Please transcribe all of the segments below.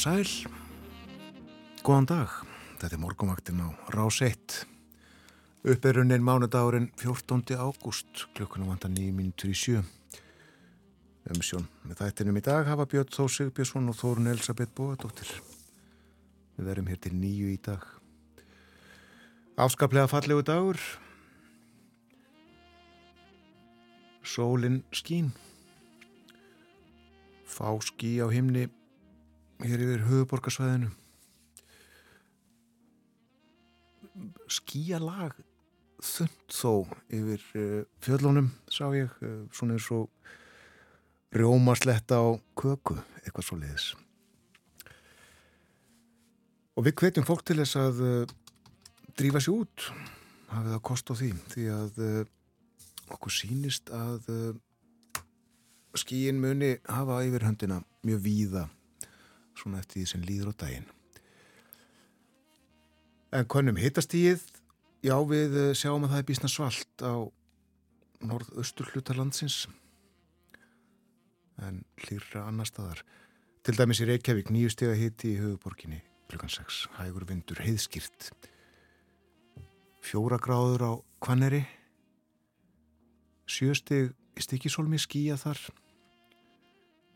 og sæl, góðan dag, þetta er morgumaktinn á Rás 1. Uppeirunin mánudagurinn 14. ágúst, klukkunum vantar 9 minútur í sjö. Umsjón með þættinum í dag hafa Björn Þór Sigbjörnsson og Þórun Elisabeth Bóðardóttir. Við verum hér til nýju í dag. Afskaplega fallegu dagur. Sólinn skín. Fá skí á himni hér yfir höfuborgarsvæðinu skíalag þund þó yfir uh, fjöllunum sá ég, uh, svona eins og rjómasletta á köku, eitthvað svo leiðis og við hvetjum fólk til þess að uh, drífa sér út hafið það kost á því því að okkur sínist að skíin muni hafa yfir höndina mjög víða svona eftir því sem líður á daginn. En konum hittastíð, já við eh, sjáum að það er bísna svalt á norðaustur hlutarlandsins en hlýra annar staðar. Til dæmis í Reykjavík nýju steg að hitti í höfuborginni klukkan 6, hægur vindur heiðskýrt. Fjóra gráður á Kvanneri, sjösteg í Stikisólmi skýja þar,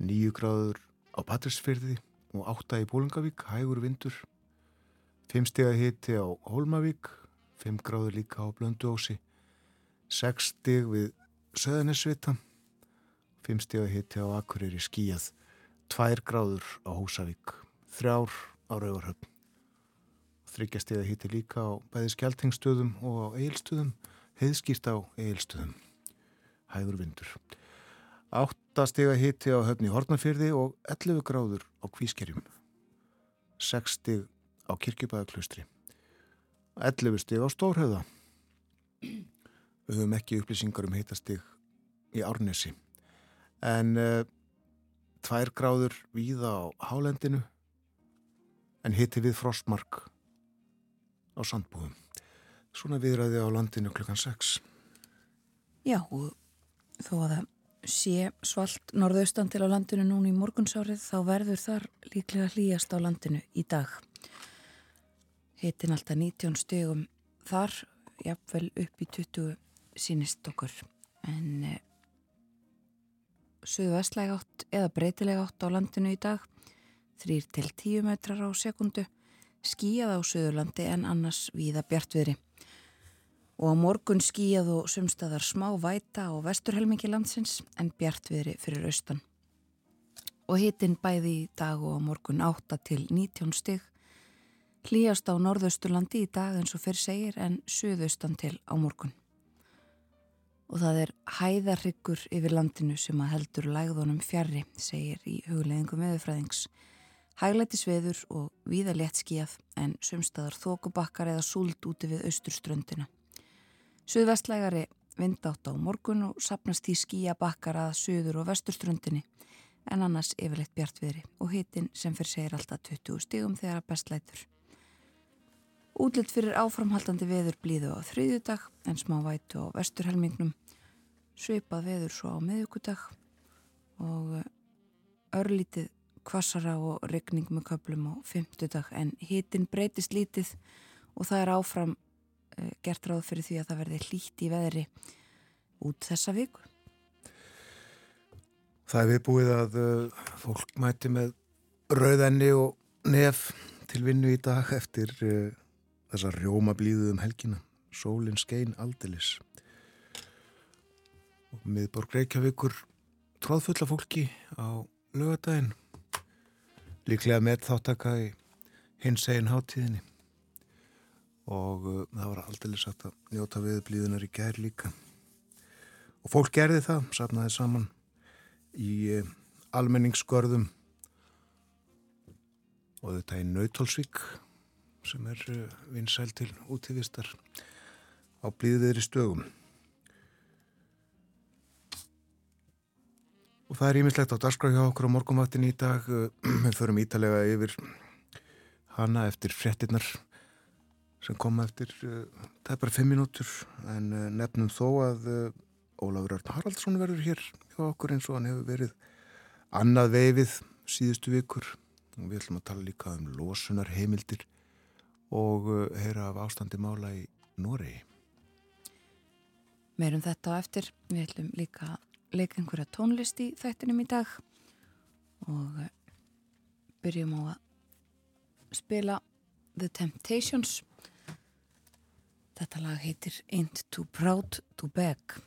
nýju gráður á Patrísfyrði og 8 í Bólingavík, hægur vindur. 5 steg að hitti á Holmavík 5 gráður líka á Blönduósi. 6 steg við Söðanesvita 5 steg að hitti á Akureyri skíjað 2 gráður á Húsavík 3 á Rauvarhöfn 3 steg að hitti líka á bæði skjáltingstöðum og á eigilstöðum heiðskýrt á eigilstöðum hægur vindur. 8 stiga hitti á höfni Hortnafyrði og 11 gráður á Kvískerjum. 6 stig á Kirkjubæðaklustri 11 stig á Stórhauða við höfum ekki upplýsingar um hittastig í Árnesi. En uh, eh, 2 gráður víða á Hálendinu en hitti við Frostmark á Sandbúðum svona viðræði á landinu klukkan 6 Já og þó að það sé svalt norðaustan til á landinu núna í morgunsárið þá verður þar líklega hlýjast á landinu í dag. Hittin alltaf 19 stegum þar, jafnvel upp í 20 sínist okkur. En eh, söðu vestlega átt eða breytilega átt á landinu í dag, 3 til 10 metrar á sekundu, skíjað á söðurlandi en annars víða bjartviðri og á morgun skíjað og sumstaðar smá væta á vesturhelmingi landsins en bjartviðri fyrir austan. Og hitin bæði í dag og á morgun 8 til 19 stygg, hlýjast á norðausturlandi í dag eins og fyrir segir en söðaustan til á morgun. Og það er hæðarryggur yfir landinu sem að heldur lægðunum fjarrri, segir í hugleðingum eðurfræðings. Hæglætisveður og víða létt skíjað en sumstaðar þókubakkar eða súld úti við austurströndina. Suðvestlægari vindátt á morgun og sapnast í skíja bakkar að söður og vesturströndinni en annars yfirleitt bjartviðri og hitin sem fyrir segir alltaf 20 stígum þegar að bestlætur. Útlitt fyrir áframhaldandi veður blíðu á þriðjudag en smá vætu á vesturhelmingnum, sveipað veður svo á miðugudag og örlítið kvassara og regning með köplum á fymtudag en hitin breytist lítið og það er áfram Eh, gert ráð fyrir því að það verði hlýtt í veðri út þessa viku. Það er viðbúið að uh, fólk mæti með rauðenni og nef til vinnu í dag eftir uh, þessa rjóma blíðu um helgina. Sólinn skein aldilis. Miðborg Reykjavíkur tróðfulla fólki á lögadaginn. Líklega með þáttaka í hins egin hátíðinni og uh, það var aldrei satt að njóta við blíðunar í gær líka og fólk gerði það satnaði saman í uh, almenningsgörðum og þetta í Nautalsvík sem er vinsæl til útíðistar á blíðiðri stögum. Og það er ímislegt á dagskraf hjá okkur á morgumvattin í dag. Við förum ítalega yfir hana eftir frettinnar sem koma eftir, það er bara fimm minútur en nefnum þó að Ólafur Örn Haraldsson verður hér hjá okkur eins og hann hefur verið annað veifið síðustu vikur og við ætlum að tala líka um losunar heimildir og heyra af ástandi mála í Noregi. Meirum þetta á eftir, við ætlum líka að leika einhverja tónlist í þættinum í dag og byrjum á að spila The Temptations. Þetta lag heitir Ain't Too Proud to Beg.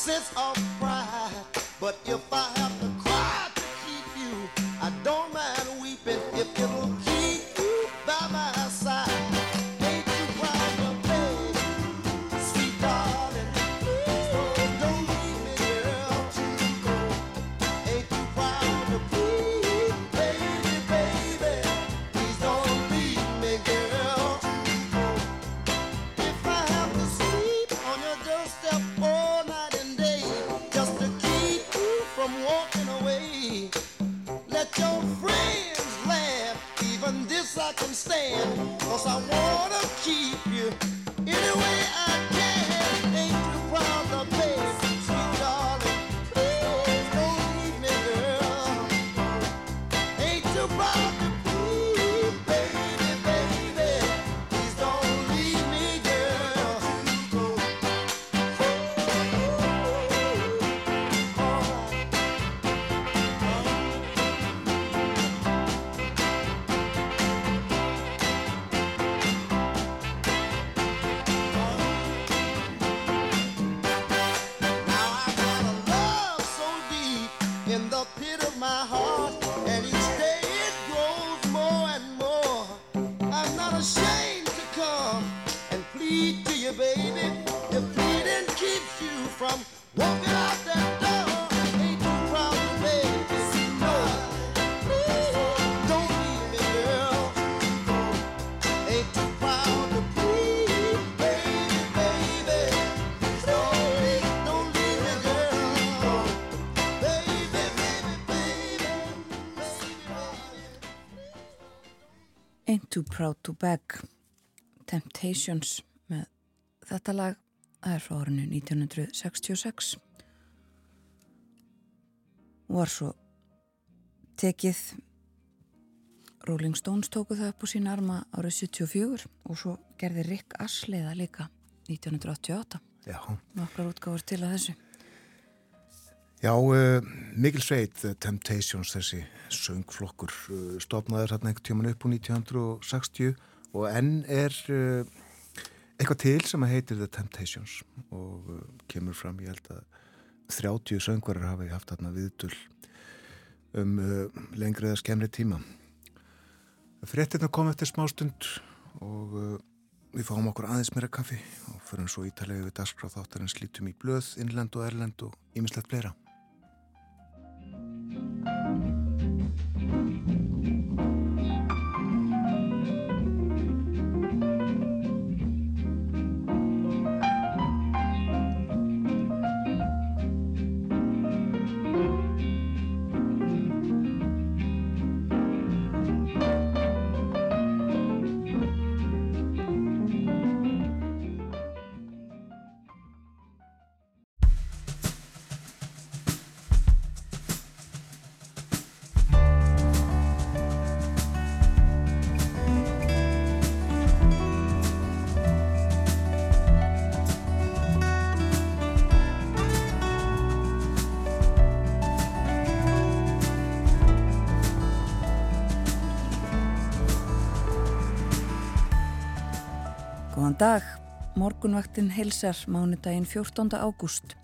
sits off Too Proud to Beg Temptations með þetta lag. Það er frá árinu 1966 og var svo tekið. Rolling Stones tóku það upp á sína arma árið 74 og svo gerði Rick Astley það líka 1988 Já. Nokkar útgáður til að þessu. Já, uh, Mikil Sveit, Temptations, þessi söngflokkur, uh, stopnaður hérna einhvern tíman upp á 1960 og enn er uh, eitthvað til sem heitir The Temptations og uh, kemur fram, ég held að 30 söngvarar hafa ég haft hérna viðdull um lengri eða skemmri tíma. Frettirna kom eftir smástund og við fáum okkur aðeins meira kaffi og fyrir svo ítalega við dasgráð þáttar en slítum í blöð, innlend og erlend og ímislegt fleira. Dag, morgunvaktin heilsar mánudaginn 14. ágúst.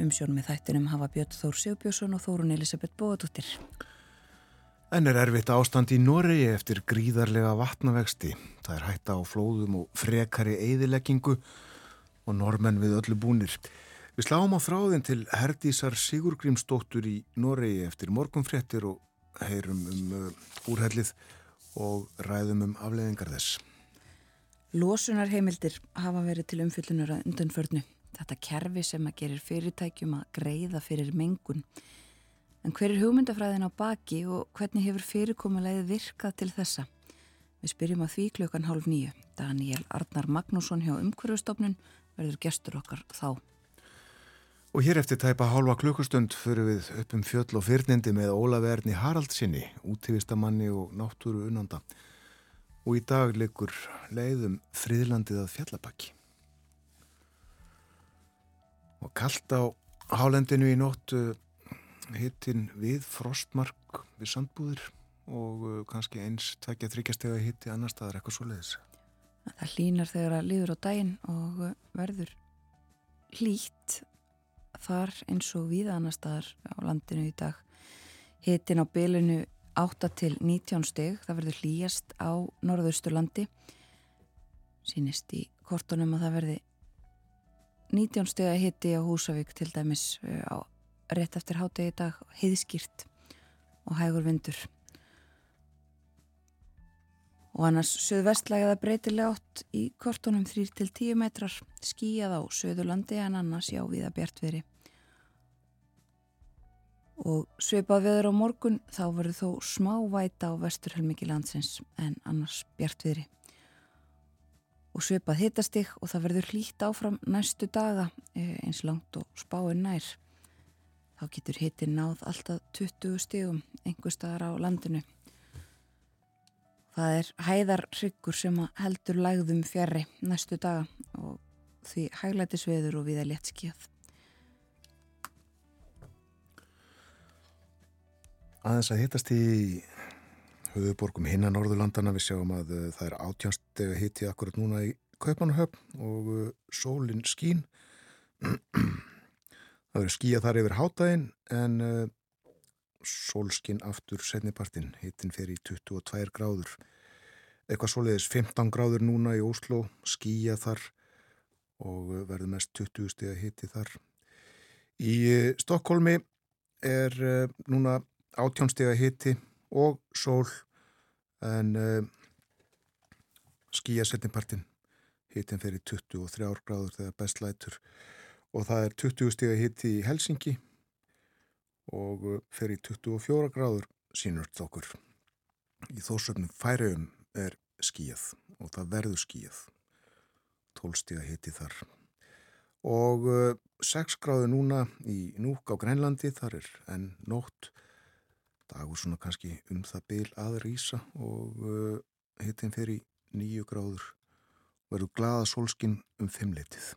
Umsjón með þættinum hafa Björn Þór Sigbjörnsson og Þórun Elisabeth Bóðadóttir. En er erfitt ástand í Noregi eftir gríðarlega vatnavexti. Það er hætta á flóðum og frekari eðileggingu og normenn við öllu búnir. Við sláum á þráðin til Herdísar Sigurgrímsdóttur í Noregi eftir morgunfréttir og heyrum um uh, úrhellið og ræðum um afleðingar þess. Lósunarheimildir hafa verið til umfyllunar að undanförnu. Þetta kerfi sem að gerir fyrirtækjum að greiða fyrir mengun. En hver er hugmyndafræðin á baki og hvernig hefur fyrirkomulegið virkað til þessa? Við spyrjum að því klukkan hálf nýju. Daniel Arnar Magnússon hjá Umhverfustofnun verður gestur okkar þá. Og hér eftir tæpa hálfa klukkustund fyrir við upp um fjöll og fyrnindi með Ólaverni Haraldsinni, útífistamanni og náttúru unnanda. Og í dag leikur leiðum friðlandið að fjallabakki. Og kallt á hálendinu í nóttu hittin við frostmark við sandbúðir og uh, kannski eins tvekja þryggjastega hitti annar staðar eitthvað svo leiðis. Það hlínar þegar að líður á daginn og uh, verður hlýtt þar eins og við annar staðar á landinu í dag. Hittin á bylunu 8 til 19 steg, það verður hlýjast á norðausturlandi. Sýnist í kortunum að það verði 19 steg að hitti á Húsavík til dæmis uh, á rétt eftir hátegi dag heiðskýrt og hægur vindur. Og annars söðvestlægða breytilega átt í kortunum 3-10 metrar skíjað á söðurlandi en annars já viða bjartveri og sveipað veður á morgun þá verður þó smá væta á vesturhelmiki landsins en annars bjartveri og sveipað hitastig og það verður hlýtt áfram næstu daga eh, eins langt og spáin nær. Þá getur hittin náð alltaf 20 stígum einhver staðar á landinu. Það er hæðarryggur sem heldur lægðum fjari næstu daga og því hæglætisveður og viða létt Aðeins að hittast í höfuborgum hinna Norðurlandana við sjáum að uh, það er átjánstega hitti akkurat núna í Kaupanahöfn og uh, sólinn skín Það verður skíja þar yfir hátægin en uh, sólskinn aftur setnipartin, hittin fer í 22 gráður. Eitthvað svoleiðis 15 gráður núna í Óslo, skíja þar og verður mest 20 steg að hitti þar. Í Stokkólmi er núna 18 steg að hitti og sól en uh, skíja setnipartin, hittin í 23 gráður þegar bestlætur og það er 20 stíga hitti í Helsingi og fer í 24 gráður sínurt okkur. Í þósöfnum færiðum er skíjað og það verður skíjað. 12 stíga hitti þar. Og 6 uh, gráður núna í Núk á Grænlandi, þar er enn nótt. Dagur svona kannski um það byl að rýsa og uh, hittin fer í 9 gráður. Verður glada sólskinn um 5 litið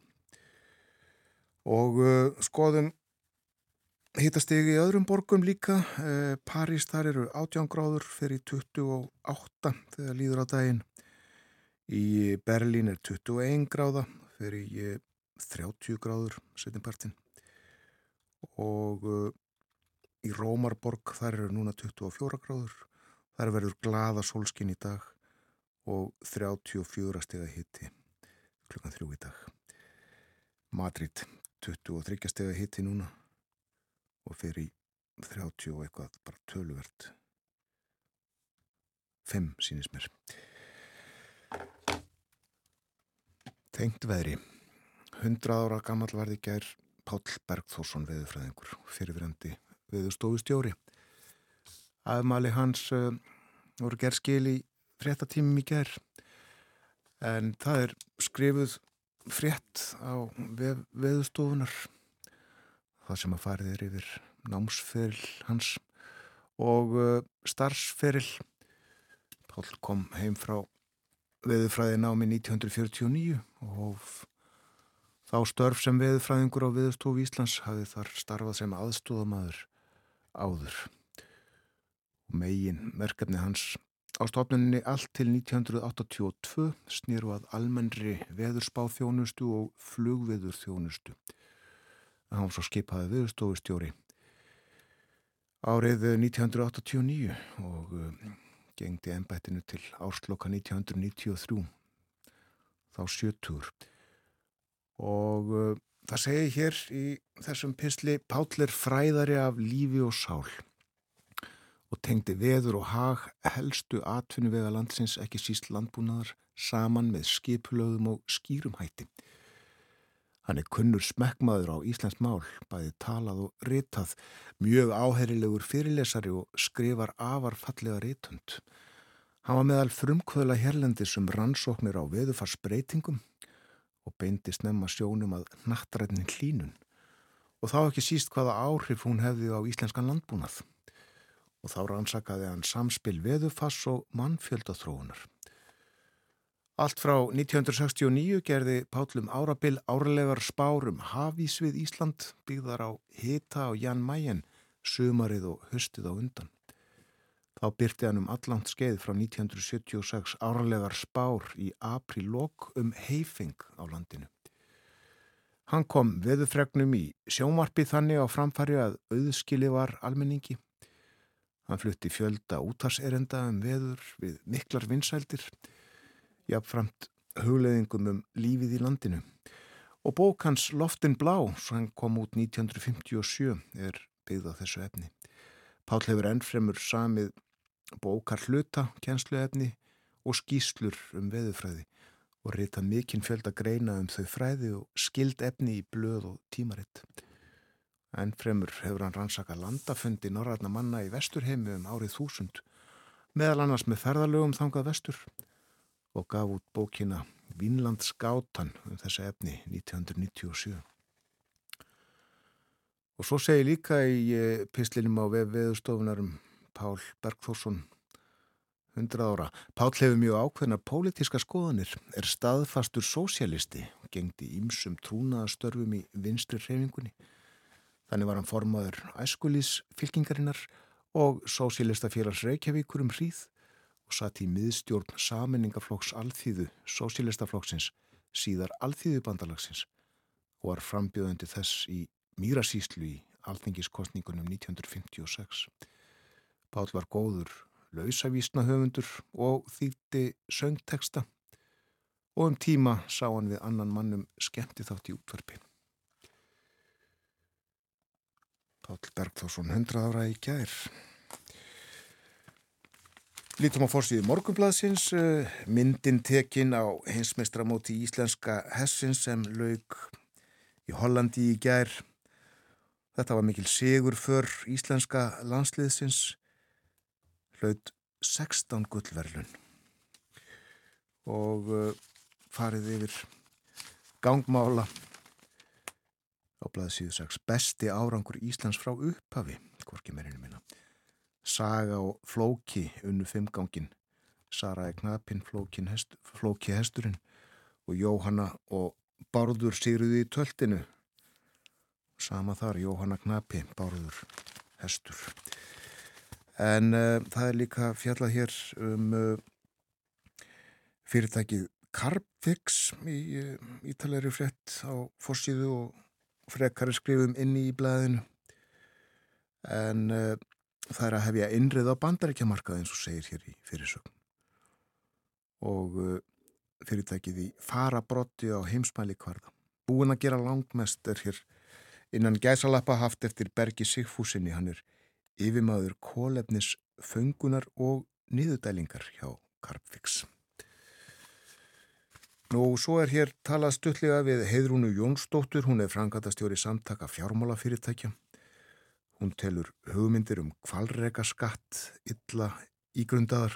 og uh, skoðum hittastigi í öðrum borgum líka uh, París þar eru 18 gráður fyrir 28 þegar líður á daginn í Berlín er 21 gráða fyrir 30 gráður setjumpartin og uh, í Rómarborg þar eru núna 24 gráður. Þar verður glada sólskinn í dag og 34 steg að hitti klukkan þrjú í dag. Madrid 23 stegi hitti núna og fyrir 30 og eitthvað bara töluvert. 5 sínist mér. Tengt veðri. 100 ára gammal varði gær Páll Bergþórsson veðufræðingur fyrirverandi veðustofustjóri aðmali hans uh, voru gerð skil í fréttatímum í gær. En það er skrifuð frétt á veð, veðustofunar það sem að farið er yfir námsferil hans og uh, starfsferil. Pál kom heim frá veðufræði námi 1949 og þá störf sem veðufræðingur á veðustofu Íslands hafið þar starfað sem aðstóðamaður áður. Megin verkefni hans. Á stofnunni allt til 1982 snýru að almennri veðurspáþjónustu og flugveðurþjónustu. Það hann svo skipaði viðstofustjóri árið 1989 og uh, gengdi ennbættinu til ársloka 1993 þá sjötur og uh, það segi hér í þessum pinsli Páll er fræðari af lífi og sál og tengdi veður og hag helstu atfinnu vega landsins ekki síst landbúnaðar saman með skipulöðum og skýrumhætti. Hann er kunnur smekkmaður á Íslands mál, bæði talað og ritað, mjög áherilegur fyrirlesari og skrifar afar fallega ritund. Hann var meðal frumkvöla herlendis um rannsóknir á veðufarsbreytingum og beindi snemma sjónum að nattrætnin hlínun og þá ekki síst hvaða áhrif hún hefði á íslenskan landbúnað og þá rannsakaði hann samspil veðufass og mannfjöldathróunar. Allt frá 1969 gerði Pállum Árabil árlegar spárum hafís við Ísland byggðar á Hita og Jan Mayen sumarið og höstið á undan. Þá byrti hann um allant skeið frá 1976 árlegar spár í aprílokk um heifing á landinu. Hann kom veðufregnum í sjónvarpi þannig á framfæri að auðskili var almenningi Hann flutti fjölda útarserenda um veður við miklar vinsældir, jafnframt hugleðingum um lífið í landinu. Og bók hans Loftin Blá, sem kom út 1957, er byggðað þessu efni. Pál hefur ennfremur samið bókar hluta, kjensluefni og skýslur um veðufræði og rita mikinn fjölda greina um þau fræði og skild efni í blöð og tímaritt. En fremur hefur hann rannsaka landafundi norrætna manna í vesturheimi um árið þúsund, meðal annars með ferðalögum þangað vestur og gaf út bókina Vínland skátan um þessa efni 1997. Og svo segi líka í eh, pislinum á veðustofunarum Pál Bergþórsson 100 ára. Pál hefur mjög ákveðna pólitíska skoðanir, er staðfastur sósialisti og gengdi ímsum trúnaðastörfum í vinstri reyfingunni Þannig var hann formaður æskulís fylkingarinnar og Sósílistafélags Reykjavíkur um hríð og satt í miðstjórn saminningaflokks alþýðu Sósílistaflokksins síðar alþýðubandalagsins og var frambjöðandi þess í Mýrasíslu í alþingiskostningunum 1956. Pál var góður lausavísna höfundur og þýtti söngteksta og um tíma sá hann við annan mannum skemmti þátt í útvarpi. Pál Bergþórsson 100 ára í gær. Lítum á fórstíði morgunbladsins eh, myndin tekin á hinsmestramóti íslenska hessin sem laug í Hollandi í gær. Þetta var mikil sigur för íslenska landsliðsins laud 16 gullverlun og eh, farið yfir gangmála á blaðsíðu 6 besti árangur Íslands frá upphafi hvorki meirinu minna. Saga og Flóki unnu fimmgangin Sara knapinn, hest, Flóki hesturinn og Jóhanna og Bárður sigruði í töltinu. Sama þar Jóhanna knapi, Bárður hestur en uh, það er líka fjallað hér um uh, fyrirtækið Carpfix í uh, ítalegri frett á fórsíðu og frekari skrifum inni í blæðinu en það er að hefja innrið á bandarækjamarkað eins og segir hér í fyrirsögn. Og fyrirtækið í farabrotti á heimsmæli kvarða búin að gera langmest er hér innan gæsalappa haft eftir Bergi Sigfúsinni hann er yfirmaður kólefnis föngunar og niðurdælingar hjá Carpfix Nú, svo er hér talað stuttlega við Heidrúnu Jónsdóttur, hún er frangatastjóri samtaka fjármálafyrirtækja. Hún telur hugmyndir um kvalrega skatt illa ígrundaðar.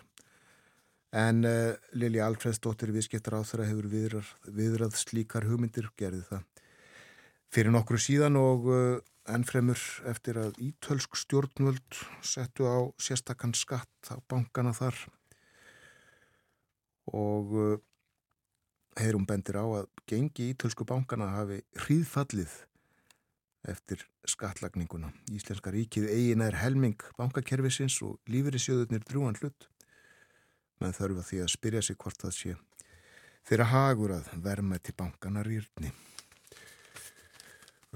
En uh, Lili Alfredsdóttir viðskiptar á þeirra hefur viðrað, viðrað slíkar hugmyndir, gerði það fyrir nokkru síðan og uh, ennfremur eftir að ítölsk stjórnvöld settu á sérstakann skatt á bankana þar og uh, heyrum bendir á að gengi ítölsku bankana hafi hríðfallið eftir skatlagninguna. Íslenska ríkið eigin er helming bankakerfisins og lífeyrisjöðurnir drúan hlut. menn þarf að því að spyrja sig hvort það sé þeirra hagur að verma til bankana rýrni.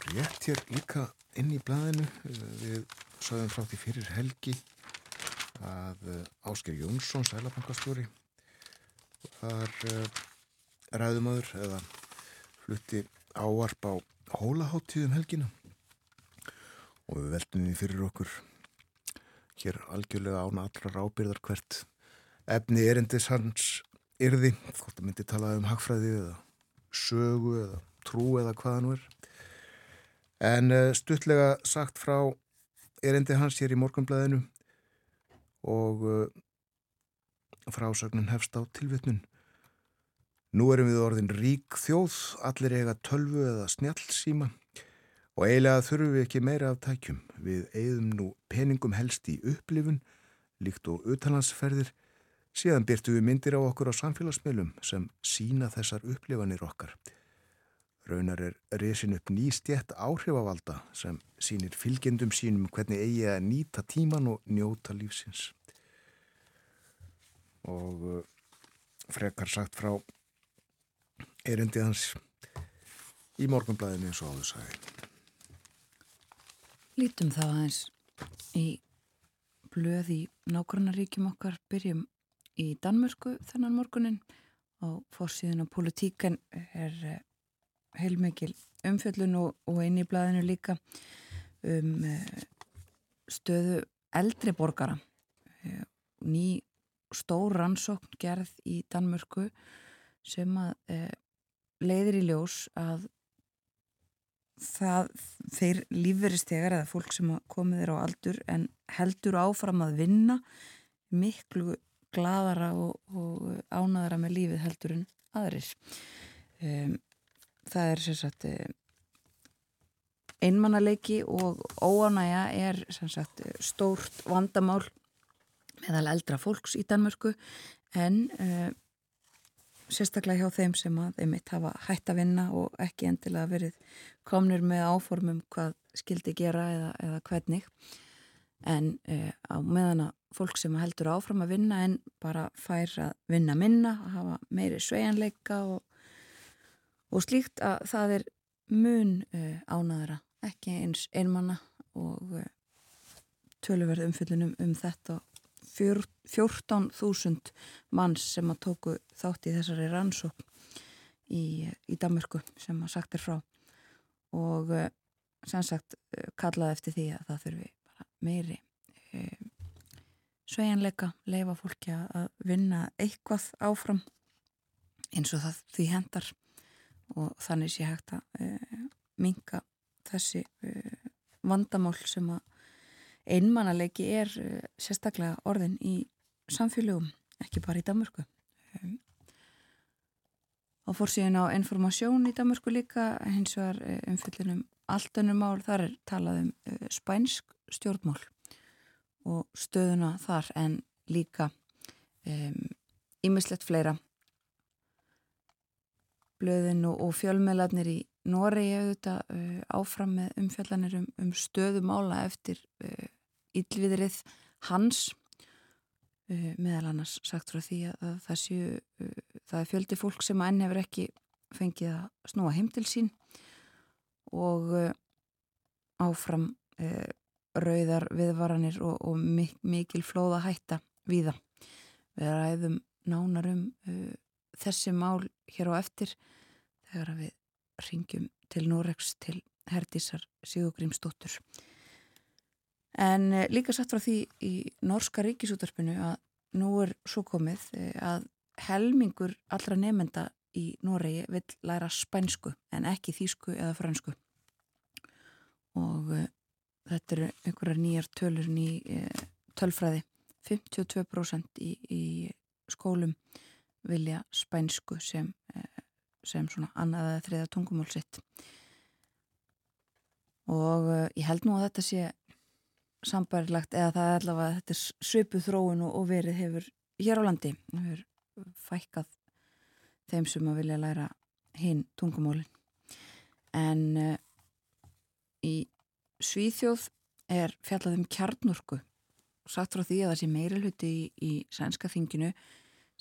Rétt hér líka inn í blæðinu við saðum frá því fyrir helgi að Ásker Jónsson, sælabankastjóri þar ræðumadur eða flutti áarp á hólaháttíðum helgina. Og við veltum því fyrir okkur hér algjörlega án allra rábyrðar hvert efni erindis hans yrði, hvort það myndi tala um hagfræði eða sögu eða trú eða hvaða nú er en uh, stuttlega sagt frá erindi hans hér í morgunblæðinu og uh, frásögnun hefst á tilvittnun Nú erum við orðin rík þjóð, allir eiga tölvu eða snjálfsíma og eiginlega þurfum við ekki meira af tækjum. Við eigðum nú peningum helst í upplifun, líkt og utanlandsferðir, síðan byrtu við myndir á okkur á samfélagsmiðlum sem sína þessar upplifanir okkar. Raunar er resin upp nýstjætt áhrifavalda sem sínir fylgjendum sínum hvernig eigi að nýta tíman og njóta lífsins. Og uh, frekar sagt frá erindi hans í morgunblæðinu eins og áður sagði. Lítum þá aðeins í blöð í nákvæmnaríkjum okkar byrjum í Danmörku þennan morgunin og fórsíðun og politíkan er eh, heilmikil umfjöllun og, og eini í blæðinu líka um eh, stöðu eldri borgara. Eh, ný stór rannsókn gerð í Danmörku sem að leiðir í ljós að það þeir lífverðistegar eða fólk sem komið er á aldur en heldur áfram að vinna miklu gladara og, og ánæðara með lífið heldur en aðris um, það er sagt einmannaleiki og óanæja er sagt stórt vandamál meðal eldra fólks í Danmörku en um, sérstaklega hjá þeim sem að einmitt hafa hætt að vinna og ekki endilega verið komnir með áformum hvað skildi gera eða, eða hvernig. En e, á meðan að fólk sem heldur áfram að vinna en bara fær að vinna minna að hafa meiri sveianleika og, og slíkt að það er mun e, ánaðara ekki eins einmanna og e, tölverð umfyllunum um þetta 14.000 manns sem að tóku þátt í þessari rannsók í, í Damörku sem að sagt er frá. Og eh, sem sagt eh, kallaði eftir því að það þurfi meiri e, svejanleika, leifa fólki að vinna eitthvað áfram eins og það því hendar og þannig sé hægt að e, minka þessi e, vandamál sem að einmannalegi er uh, sérstaklega orðin í samfélögum, ekki bara í Damörku. Um, á fórsíðun á informasjón í Damörku líka, hins vegar uh, umfyllinum allt önnum mál, þar er talað um uh, spænsk stjórnmál og stöðuna þar en líka ímislegt um, fleira blöðin og, og fjölmeðlarnir í Noregi auðvitað uh, áfram með umfjallanir um, um stöðumála eftir uh, yllviðrið hans uh, meðal annars sagt frá því að, að það séu uh, það er fjöldi fólk sem enn hefur ekki fengið að snúa heim til sín og uh, áfram uh, rauðar viðvaranir og, og mik mikil flóða hætta víða. Við ræðum nánar um þessi mál hér á eftir þegar við ringjum til Norex til Herdísar Sigurgrímsdóttur. En eh, líka satt frá því í Norska ríkisútarpinu að nú er svo komið eh, að helmingur allra nefnda í Noregi vil læra spænsku en ekki þýsku eða fransku. Og uh, þetta eru einhverjar nýjar tölur ný tölfræði. 52% í, í skólum vilja spænsku sem uh, sem svona annað eða þriða tungumál sitt. Og uh, ég held nú að þetta sé sambarilagt eða það er allavega þetta er svipu þróun og, verið hefur hér á landi. Hefur fækkað þeim sem að vilja læra hinn tungumólin en uh, í Svíþjóð er fjallað um kjarnorku. Og sagt frá því að það sé meira hluti í, í sænska þinginu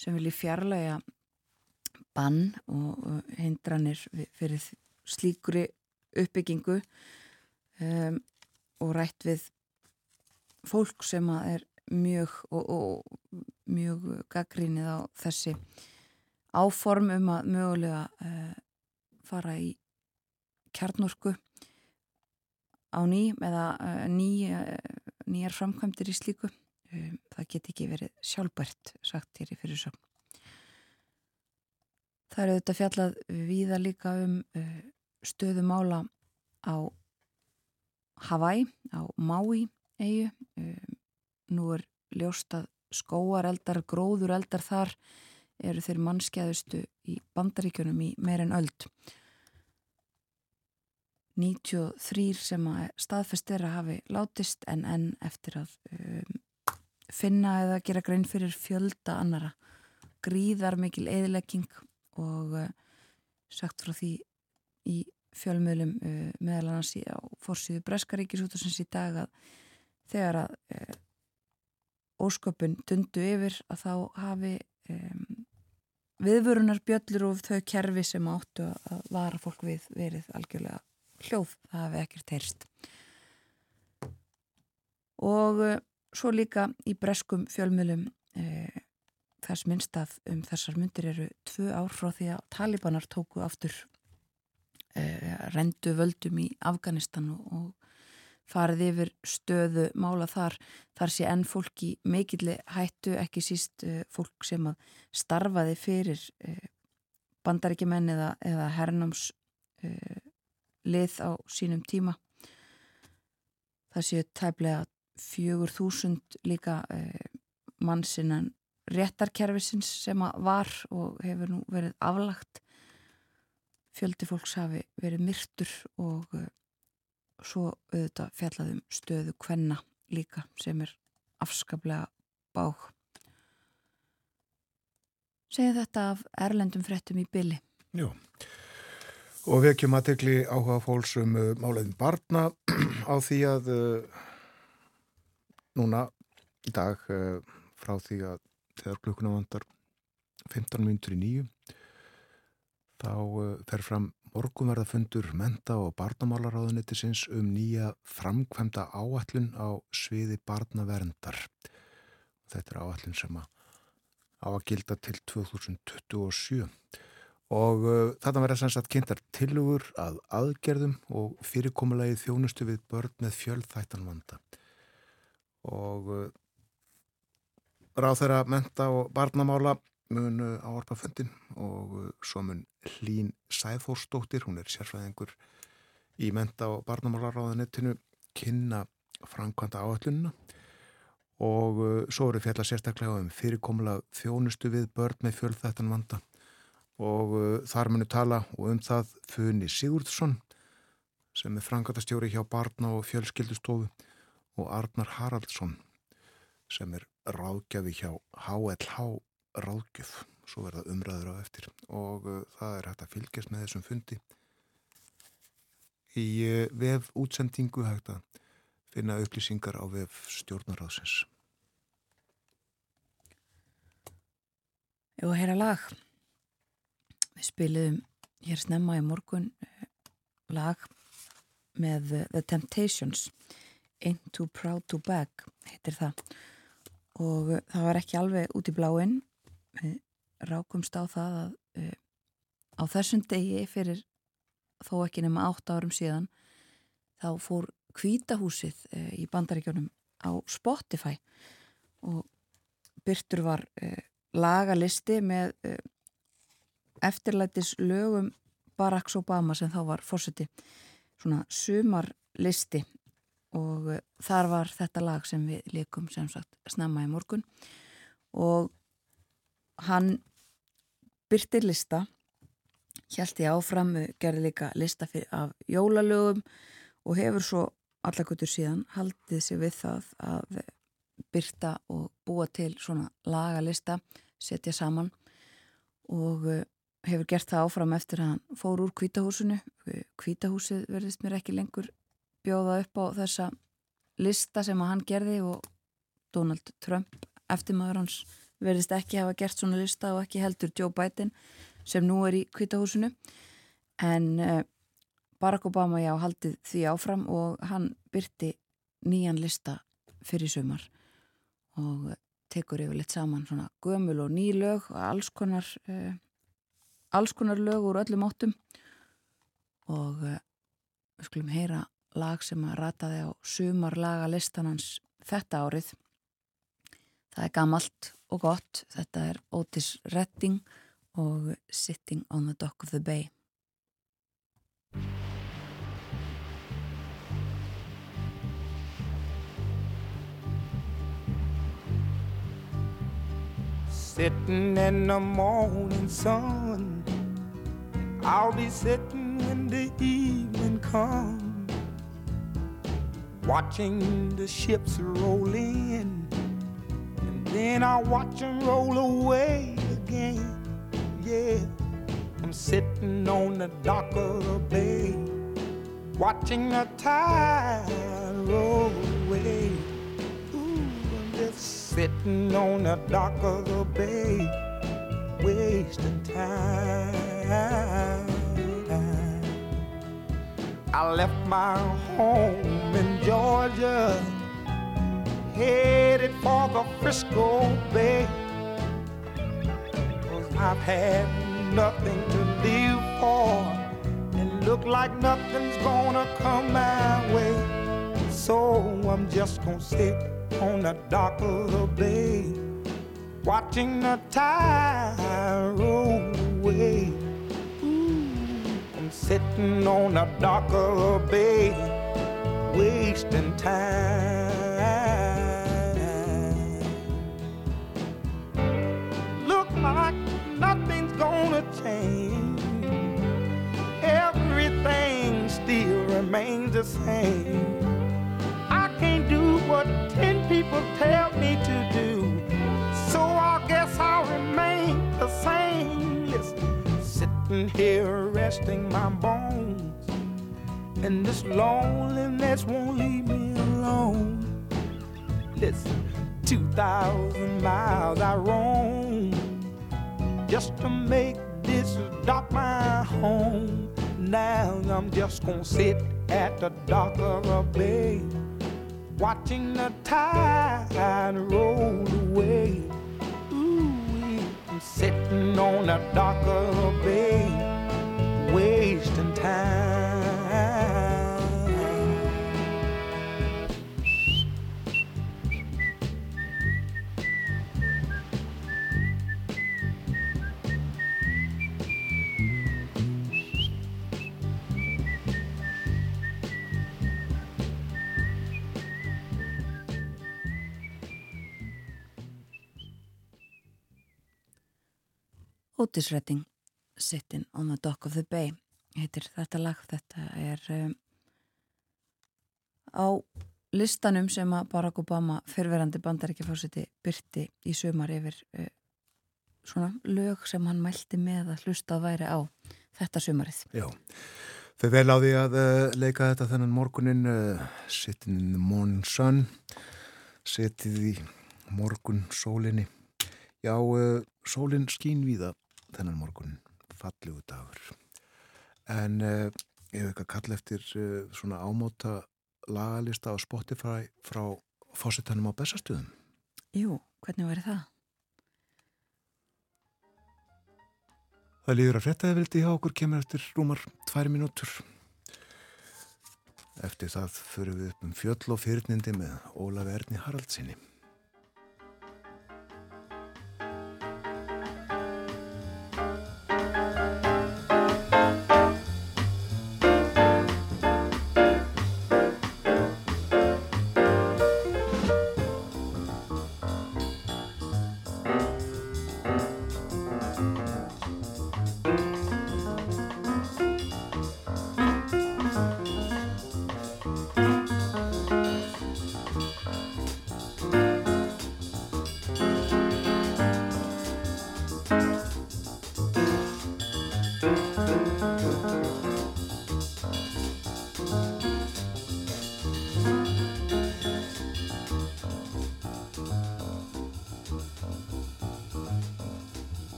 sem vilji fjarlæga bann og hindranir fyrir slíkuri uppbyggingu um, og rætt við fólk sem er mjög og, og mjög gaggrínið á þessi áform um að mögulega uh, fara í kjarnorku á ný eða uh, ný, uh, nýjar framkvæmdir í slíku um, það get ekki verið sjálfbært sagt hér í fyrirsögn Það eru þetta fjallað viða líka um uh, stöðumála á Hawaii, á Maui eigu. Um, nú er ljóst að skóareldar, gróðureldar þar eru þeir mannskjæðustu í bandaríkjunum í meirinn öld. 93 sem að staðfest er að hafi látist en enn eftir að um, finna eða gera grein fyrir fjölda annara. Gríðar mikil eðilegging og uh, sagt frá því í fjölmjölum uh, meðal annars í, á fórsíðu Breskaríkisútasins í dag að þegar að uh, ósköpun dundu yfir að þá hafi um, viðvörunar bjöllur og þau kerfi sem áttu að vara fólk við verið algjörlega hljóð, það hafi ekkert heyrst og svo líka í breskum fjölmjölum þess minnst að um þessar myndir eru tvö ár frá því að talibanar tóku aftur uh, rendu völdum í Afganistan og, og farið yfir stöðu mála þar. Þar sé enn fólk í mikilli hættu ekki síst uh, fólk sem að starfaði fyrir uh, bandaríkjumenn eða, eða hernáms lið á sínum tíma. Það séu tæplega fjögur þúsund líka mannsinnan réttarkerfisins sem var og hefur nú verið aflagt. Fjöldi fólks hafi verið myrtur og uh, svo auðvitað fjallaðum stöðu kvenna líka sem er afskaplega bág. Segja þetta af erlendum frettum í bylli Jú. Og við ekki maturli áhuga fólks um uh, máleðin barna á því að uh, núna í dag uh, frá því að þegar klukkuna vandar 15 minntur í nýju þá uh, fer fram morgunverðafundur menta og barnamálaráðunettisins um nýja framkvæmda áallun á sviði barnaverndar. Þetta er áallun sem að á að gilda til 2027 og uh, þetta verður sem sagt kynntar tilugur að aðgerðum og fyrirkomulegi þjónustu við börn með fjöldþættanvanda og uh, ráð þeirra menta og barnamála mun áarpa fundin og uh, svo mun Hlín Sæðfórsdóttir, hún er sérfræðingur í menta og barnamálaráðanettinu kynna framkvæmda áallununa og uh, svo eru fjalla sérstaklega um fyrirkomla þjónustu við börn með fjölþættan vanda. Og þar munu tala og um það Funi Sigurdsson sem er framkvæmdastjóri hjá barna og fjölskyldustofu og Arnar Haraldsson sem er ráðgjafi hjá HLH ráðgjöf. Svo verða umræður á eftir og uh, það er hægt að fylgjast með þessum fundi. Í uh, vef útsendingu hægt að finna upplýsingar á vef stjórnaráðsins Jú, hér að lag? Við spiliðum hér snemma í morgun uh, lag með The Temptations Ain't Too Proud To Beg heitir það. Og uh, það var ekki alveg út í bláinn. Við rákumst á það að uh, á þessum degi fyrir þó ekki nema 8 árum síðan þá fór kvítahúsið uh, í bandaríkjónum á Spotify. Og byrtur var uh, lagalisti með eftirlætis lögum Barack Obama sem þá var fórseti svona sumarlisti og þar var þetta lag sem við leikum sem sagt snemma í morgun. Og hann byrtir lista hjælti áfram, gerði líka lista af jólalögum og hefur svo allakutur síðan haldið sér við það að byrta og búa til svona lagalista, setja saman. Og eh, hefur gert það áfram eftir að hann fór úr kvítahúsinu kvítahúsið verðist mér ekki lengur bjóða upp á þessa lista sem að hann gerði og Donald Trump eftirmaður hans verðist ekki hafa gert svona lista og ekki heldur Joe Biden sem nú er í kvítahúsinu en uh, Barack Obama já haldið því áfram og hann byrti nýjan lista fyrir sumar og tekur yfir litt saman svona gömul og ný lög og alls konar uh, alls konar lög úr öllum áttum. Og uh, við skulum heyra lag sem að rataði á sumar laga listanans þetta árið. Það er gamalt og gott. Þetta er Otis Redding og Sitting on the Dock of the Bay. Sitting in the morning sun I'll be sitting when the evening comes Watching the ships roll in And then I'll watch them roll away again Yeah, I'm sitting on the dock of the bay Watching the tide roll away Ooh, I'm just sitting on the dock of the bay, wasting time. I left my home in Georgia, headed for the Frisco Bay. Cause I've had nothing to live for, and look like nothing's gonna come my way. So I'm just gonna sit on the dock of the bay, watching the tide roll away. Sitting on the dock of a bay, wasting time. Look like nothing's gonna change. Everything still remains the same I can't do what ten people tell me to do. So I guess I'll remain the same. Listen, sitting here resting my bones. And this loneliness won't leave me alone. Listen, 2,000 miles I roam just to make this dock my home. Now I'm just gonna sit at the dock of a bay watching the tide roll away. Sitting on a dock of the bay, wasting time. Otis Redding Sitting on the Dock of the Bay heitir þetta lag. Þetta er um, á listanum sem að Barack Obama fyrverandi bandaríkjafásiti byrti í sömar yfir uh, svona lög sem hann mælti með að hlusta að væri á þetta sömarið Já, þau vel á því að uh, leika þetta þennan morgunin uh, Sitting in the Morning Sun Sittið í morgun sólinni Já, sólinn skín víða þennan morgun. Fallugu dagur. En uh, ég hef ekki að kalla eftir uh, svona ámóta lagalista á Spotify frá fósittanum á bestastuðum Jú, hvernig væri það? Það líður að frettæðivildi hjá okkur kemur eftir rúmar tværi minútur Eftir það fyrir við upp um fjöll og fyrirnindi með Ólaf Erni Haraldsinni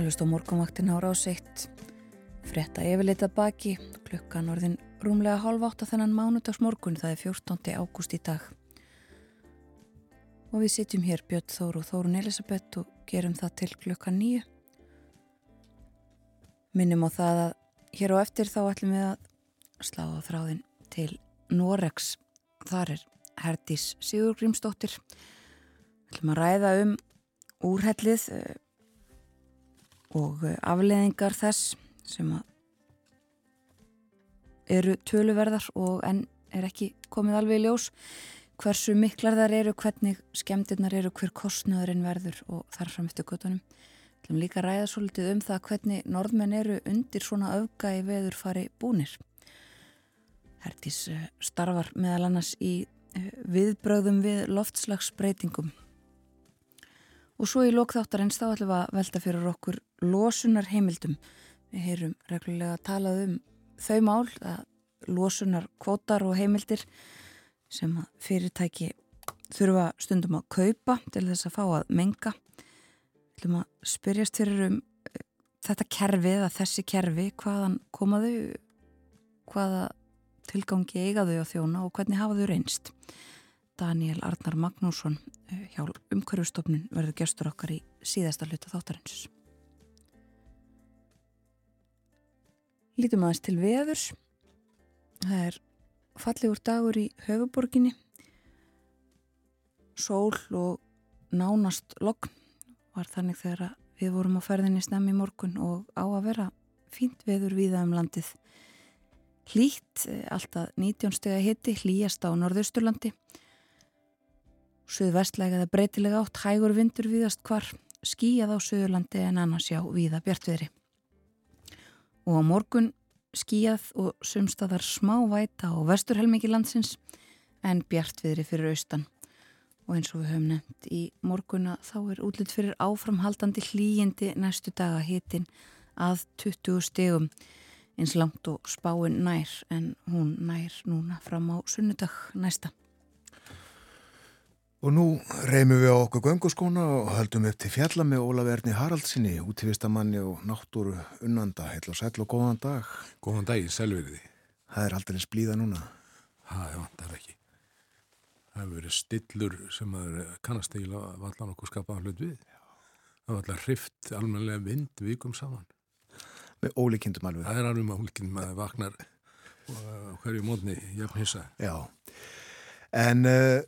að hlusta á morgunvaktin ára á seitt. Fretta yfirleitað baki, klukkan orðin rúmlega hálf átt að þennan mánudags morgun, það er 14. ágúst í dag. Og við sitjum hér Björn Þóru og Þórun Elisabeth og gerum það til klukkan nýju. Minnum á það að hér á eftir þá ætlum við að slá á þráðin til Norex. Þar er Herdís Sigurgrímsdóttir. Við ætlum að ræða um úrhellið og eh, afleðingar þess sem eru töluverðar og enn er ekki komið alveg í ljós hversu miklar þar eru, hvernig skemmtirnar eru, hver kostnöðurinn verður og þar fram eftir guttunum. Við ætlum líka ræða svolítið um það hvernig norðmenn eru undir svona öfgægi veður fari búnir. Hertís eh, starfar meðal annars í eh, viðbröðum við loftslagsbreytingum Og svo í lókþáttarins þá ætlum við að velta fyrir okkur losunar heimildum. Við heyrum reglulega að talað um þau mál, að losunar kvótar og heimildir sem fyrirtæki þurfa stundum að kaupa til þess að fá að menga. Við ætlum að spyrjast fyrir um eh, þetta kerfi eða þessi kerfi, hvaðan komaðu, hvaða tilgangi eigaðu á þjóna og hvernig hafa þau reynst. Daniel Arnar Magnússon hjá umhverjustofnun verður gestur okkar í síðasta hluta þáttarins. Lítum aðeins til veðurs. Það er fallegur dagur í höfuborginni. Sól og nánast logn var þannig þegar við vorum á ferðinni snemmi morgun og á að vera fínt veður viða um landið. Hlýtt, eh, alltaf 19 steg að hitti, hlýjast á norðausturlandi Suðvestlega eða breytilega átt hægur vindur viðast hvar skíjað á Suðurlandi en annars já viða bjartviðri. Og á morgun skíjað og sumstaðar smá væta á vesturhelmingi landsins en bjartviðri fyrir austan. Og eins og við höfum nefnt í morguna þá er útlitt fyrir áframhaldandi hlýjindi næstu daga hitin að 20 stegum eins langt og spáin nær en hún nær núna fram á sunnudag næsta. Og nú reymum við á okkur gönguskóna og höldum upp til fjalla með Ólaverni Haraldsinni, útífistamanni og náttúru unnanda. Heil og sæl og góðan dag. Góðan dag, selvverði. Það er aldrei splíða núna. Það er vantar ekki. Það hefur verið stillur sem kannast eila vallan okkur skapaða hlut við. Það var alltaf hrift almenlega vind vikum saman. Með ólíkindum alveg. Það er alveg með ólíkindum að það vaknar hverju mótni jafn hissa. Já, en... Uh,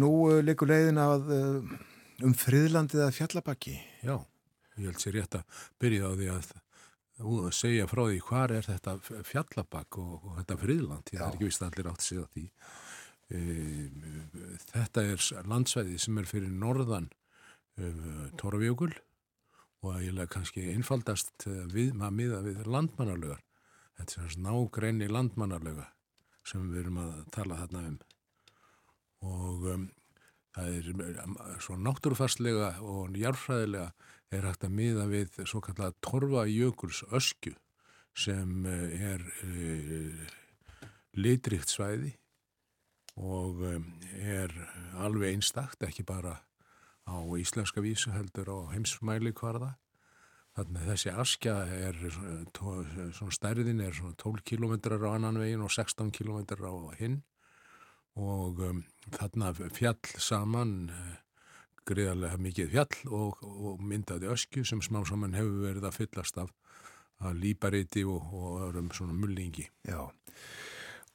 Nú uh, leikur leiðin að uh, um friðlandið að fjallabakki. Já, ég held sér rétt að byrja á því að, að segja frá því hvað er þetta fjallabakk og, og þetta friðland. Það er ekki vist að allir átt að segja því. E, þetta er landsvæði sem er fyrir norðan e, Torfjökul og ég lega kannski einfaldast við maður miða við landmannarlögar. Þetta er svona nágreini landmannarlöga sem við erum að tala þarna um og um, það er um, svo náttúrufarslega og járfræðilega er hægt að miða við svo kallega torfa jökuls öskju sem uh, er uh, litrikt svæði og um, er alveg einstakt, ekki bara á íslenska vísu heldur á heimsmæli hvarða. Þannig að þessi askja er, svona stærðin er svona 12 km á annan vegin og 16 km á hinn og um, þarna fjall saman uh, greiðarlega mikið fjall og, og myndaði öskju sem smá saman hefur verið að fyllast af að lípariti og, og öðrum svona mullingi. Já,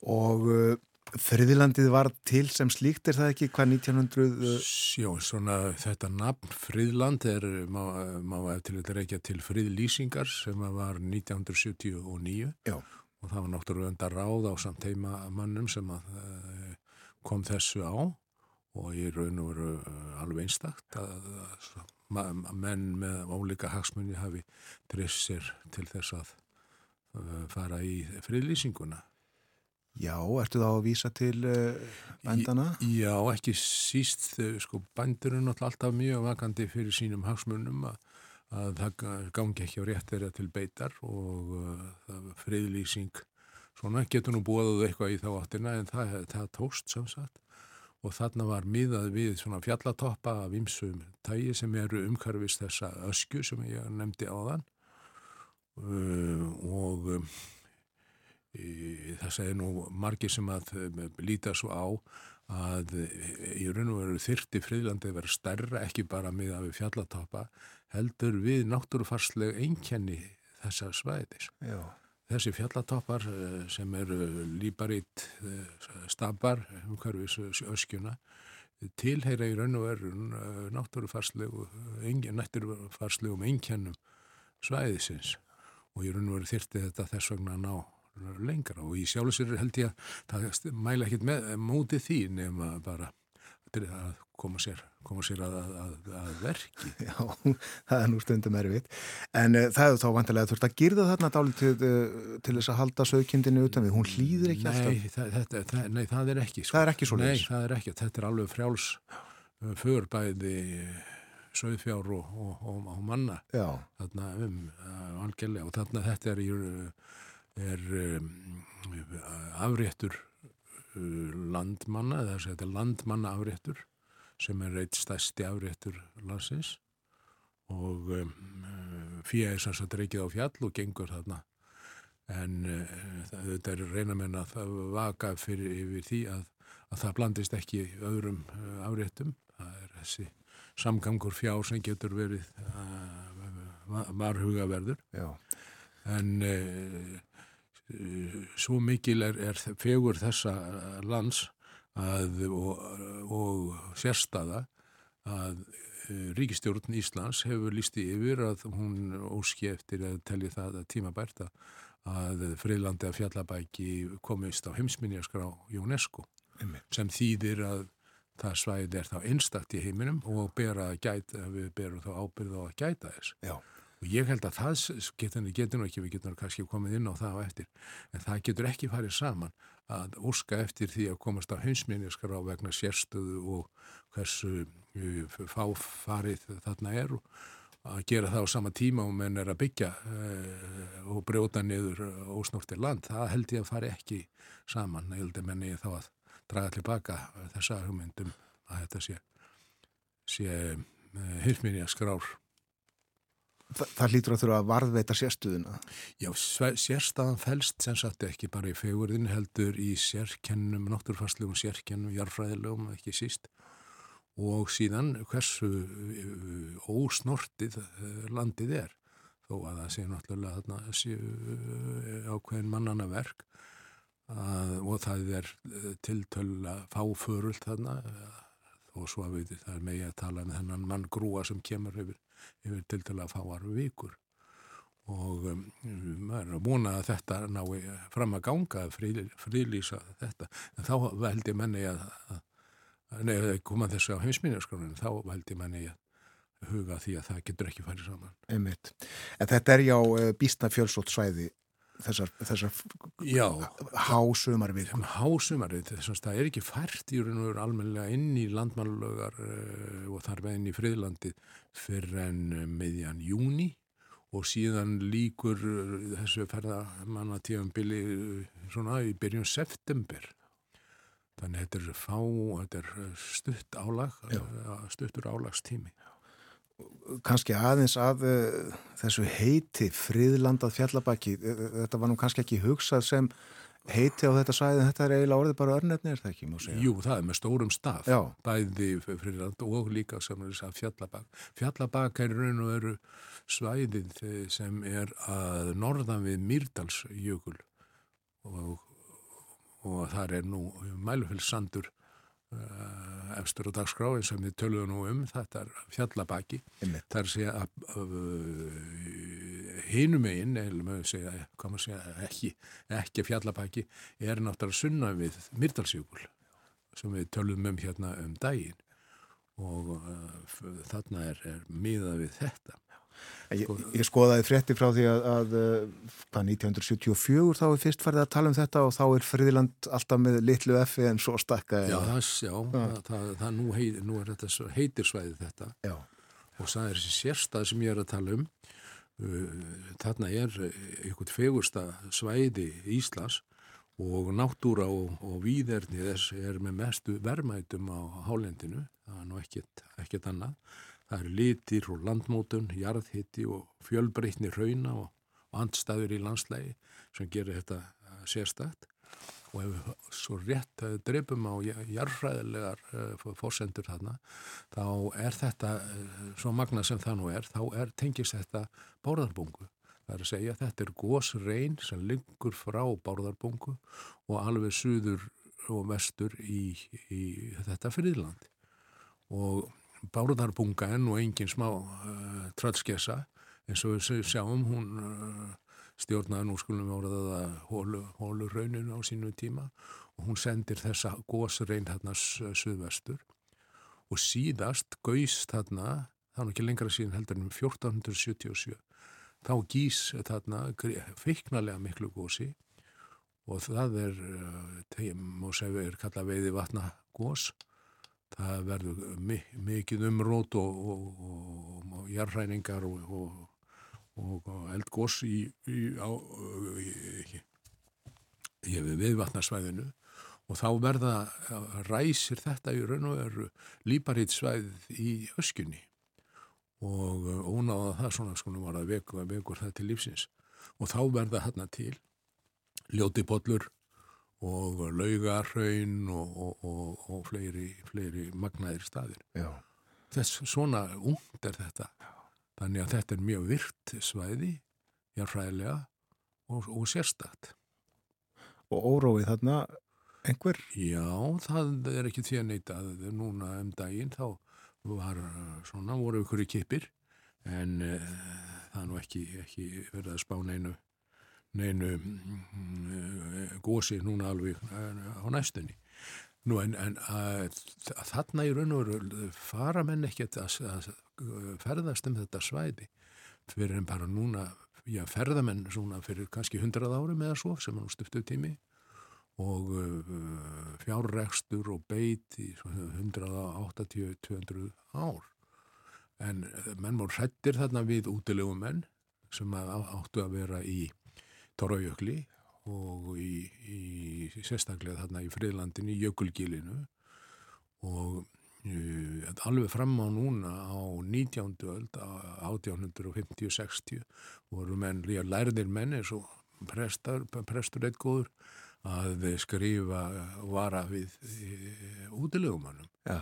og uh, Friðilandið var til sem slíkt, er það ekki hvað 1900? Uh... Sjó, svona þetta nafn Friðland er, má, má eftir þetta reykja til Friðlýsingar sem var 1979 Já. og það var náttúrulega enda ráð á samt heima mannum sem að uh, kom þessu á og í raun og veru uh, alveg einstakt að, að menn með ólíka hagsmunni hafi drifst sér til þess að uh, fara í friðlýsinguna. Já, ertu þá að vísa til uh, bændana? Já, ekki síst, sko, bændur er náttúrulega alltaf mjög vakandi fyrir sínum hagsmunum að, að það gangi ekki á rétt þeirra til beitar og friðlýsing svona getur nú búið eitthvað í þá áttina en það, það tóst samsagt og þarna var miðað við svona fjallatoppa af ymsum tægi sem eru umkarfist þessa ösku sem ég nefndi á þann uh, og um, það segir nú margir sem að um, líta svo á að í raun og veru þyrti friðlandi verið stærra ekki bara miðað við fjallatoppa heldur við náttúrufarsleg einkenni þessa svæðis. Já. Þessi fjallatoppar eh, sem eru líbaritt eh, stabbar umhverfis öskjuna tilheyra í raun og verun eh, náttúrufarslegum einkennum svæðisins. Og í raun og veru þyrti þetta þess vegna að ná lengra. Og í sjálfsverir held ég að það mæla ekkit með mótið því nema bara að koma sér, koma sér að, að, að verki. Já, það er nú stundum erfitt. En uh, það er þá vantilega þurft að girða þarna dálítið uh, til þess að halda sögkindinu utan við. Hún hlýðir ekki nei, alltaf. Það, þetta, það, nei, það er ekki. Sko. Það er ekki svo leiðis. Nei, það er ekki. Þetta er alveg frjáls uh, förbæði sögfjár og, og, og, og manna. Já. Þarna um algjörlega og þarna þetta er, er um, afréttur landmanna, þess að þetta er landmanna afréttur sem er eitt stærsti afréttur landsins. Og um, fyrir er sanns að dreykið á fjall og gengur þarna. En uh, þetta er reynamenn að vaka fyrir yfir því að, að það blandist ekki öðrum uh, afréttum. Það er þessi samgangur fjár sem getur verið uh, varhugaverður. En svo mikil er, er fegur þessa lands að, og, og sérstaða að eh, Ríkistjórn Íslands hefur lísti yfir að hún óski eftir að telli það að tímabært að friðlandi að fjallabæki komist á heimsminjaskrá UNESCO Einmitt. sem þýðir að það svæðið er þá einstakt í heiminum og bera að gæta, við berum þá ábyrð á að gæta þess. Já. Og ég held að það getur, getur nú ekki, við getum kannski komið inn á það á eftir, en það getur ekki farið saman að óska eftir því að komast á heimsminniskar á vegna sérstöðu og hversu uh, fáfarið þarna er að gera það á sama tíma og menn er að byggja uh, og brjóta niður ósnortir land. Það held ég að fari ekki saman. Það held ég menni þá að draga tilbaka þessa hugmyndum að þetta sé, sé uh, heimsminniskar Þa, það hlýtur að þurfa að varðveita sérstuðuna. Já, sérstaðan fælst sem sagt ekki bara í fegurðin heldur í sérkennum, náttúrfarslegum sérkennum, jarfræðilegum, ekki síst. Og síðan hversu uh, ósnortið uh, landið er. Þó að það sé náttúrulega þarna séu uh, ákveðin mannana verk að, og það er tiltölu að fáförult þarna og svo að við það er megið að tala um þennan mann grúa sem kemur yfir yfir til til að fá arfu vikur. Og um, maður er að múna að þetta nái fram að ganga að frí, frílýsa þetta. En þá veldi menni að, að neða koma þessu á heimsminjarskráninu þá veldi menni að huga því að það getur ekki farið saman. Einmitt. En þetta er já eh, býstna fjölsótt svæði þessar, þessar hásumarvið Hásumarvið, þess að það er ekki fært í raun og veru almenlega inn í landmannlögar uh, og þar með inn í friðlandi fyrir enn uh, meðjan júni og síðan líkur uh, þessu ferðamannatífambili svona í byrjun september. Þannig þetta er fá, þetta er stutt álag, stuttur álagstími kannski aðeins að uh, þessu heiti friðlandað fjallabaki þetta var nú kannski ekki hugsað sem heiti á þetta sæði þetta er eiginlega orðið bara örnefni er það ekki? Jú, það er með stórum staf Já. bæði friðland og líka sem er þess að fjallabak fjallabak er raun og veru svæðið sem er að norðan við Mýrdalsjökul og, og þar er nú mælufellsandur Uh, efstur og dagskráin sem við töluðum nú um þetta er fjallabaki. Það er að uh, hinum einn segja ekki, ekki fjallabaki er náttúrulega sunna við Myrdalsjökul sem við tölum um hérna um daginn. Og uh, þarna er, er miðað við þetta. Ég, ég skoðaði frétti frá því að, að hvað 1974 þá er fyrst farið að tala um þetta og þá er Friðland alltaf með litlu effi en svo stakka. Já, það, já, það, það, það nú, heit, nú er þetta heitir svæði þetta já. og það er þessi sérstað sem ég er að tala um. Þarna er einhvern fegursta svæði Íslas og náttúra og, og výðerni þess er með mestu vermætum á hálendinu, það er nú ekkert, ekkert annað. Það eru litir og landmótun, jarðhitti og fjölbreytni rauna og andstæður í landslægi sem gerir þetta sérstætt og ef svo rétt dreipum á jarðfræðilegar uh, fórsendur þarna, þá er þetta, svo magna sem það nú er, þá er, tengist þetta bórðarbungu. Það er að segja að þetta er gósrein sem liggur frá bárðarbungu og alveg suður og vestur í, í þetta friðland. Og bárðarbunga er nú engin smá uh, tröllskessa. Eins og við sjáum hún uh, stjórnaði nú skulum áraða hólu, hólu rauninu á sínu tíma. Og hún sendir þessa gósrein hérna suðvestur. Og síðast gauðst þarna, það er ekki lengra síðan heldur en 1477 þá gís þarna feiknarlega miklu gósi og það er, má segja, er kalla veiði vatna gós. Það verður mikið umrót og, og, og, og jarræningar og eldgós í, í, í, í viðvatnarsvæðinu og þá verða ræsir þetta í raun og veru líparhýtsvæð í öskunni. Og ónáða það svona skonum var að veku að vekur það til lífsins. Og þá verða hérna til ljótibollur og laugarhaun og, og, og, og fleiri, fleiri magnaðir staðir. Já. Þess svona ungt er þetta. Já. Þannig að þetta er mjög virt svæði, járfræðilega og sérstakt. Og óróið þarna einhver? Já, það er ekki því að neyta núna um daginn þá var svona, voru ykkur í kipir en uh, það er nú ekki, ekki verið að spá neinu neinu uh, gósi núna alveg uh, á næstunni. Nú en, en að, að þarna í raun og veru fara menn ekkert að, að ferðast um þetta svæði fyrir en bara núna, já ferðamenn svona fyrir kannski hundrað árum eða svo sem nú stiftuð tími og fjárrekstur og beit í 180-200 ár. En menn voru hrettir þarna við útilegum menn sem áttu að vera í Torrajökli og í, í sérstaklega þarna í friðlandinu, í Jökulgílinu og uh, alveg fram á núna á 19. öld, 1850-60 voru menn, líka lærðir menn eins og prestur, prestur eitt góður að skrifa vara við e, útilegumannum. Já.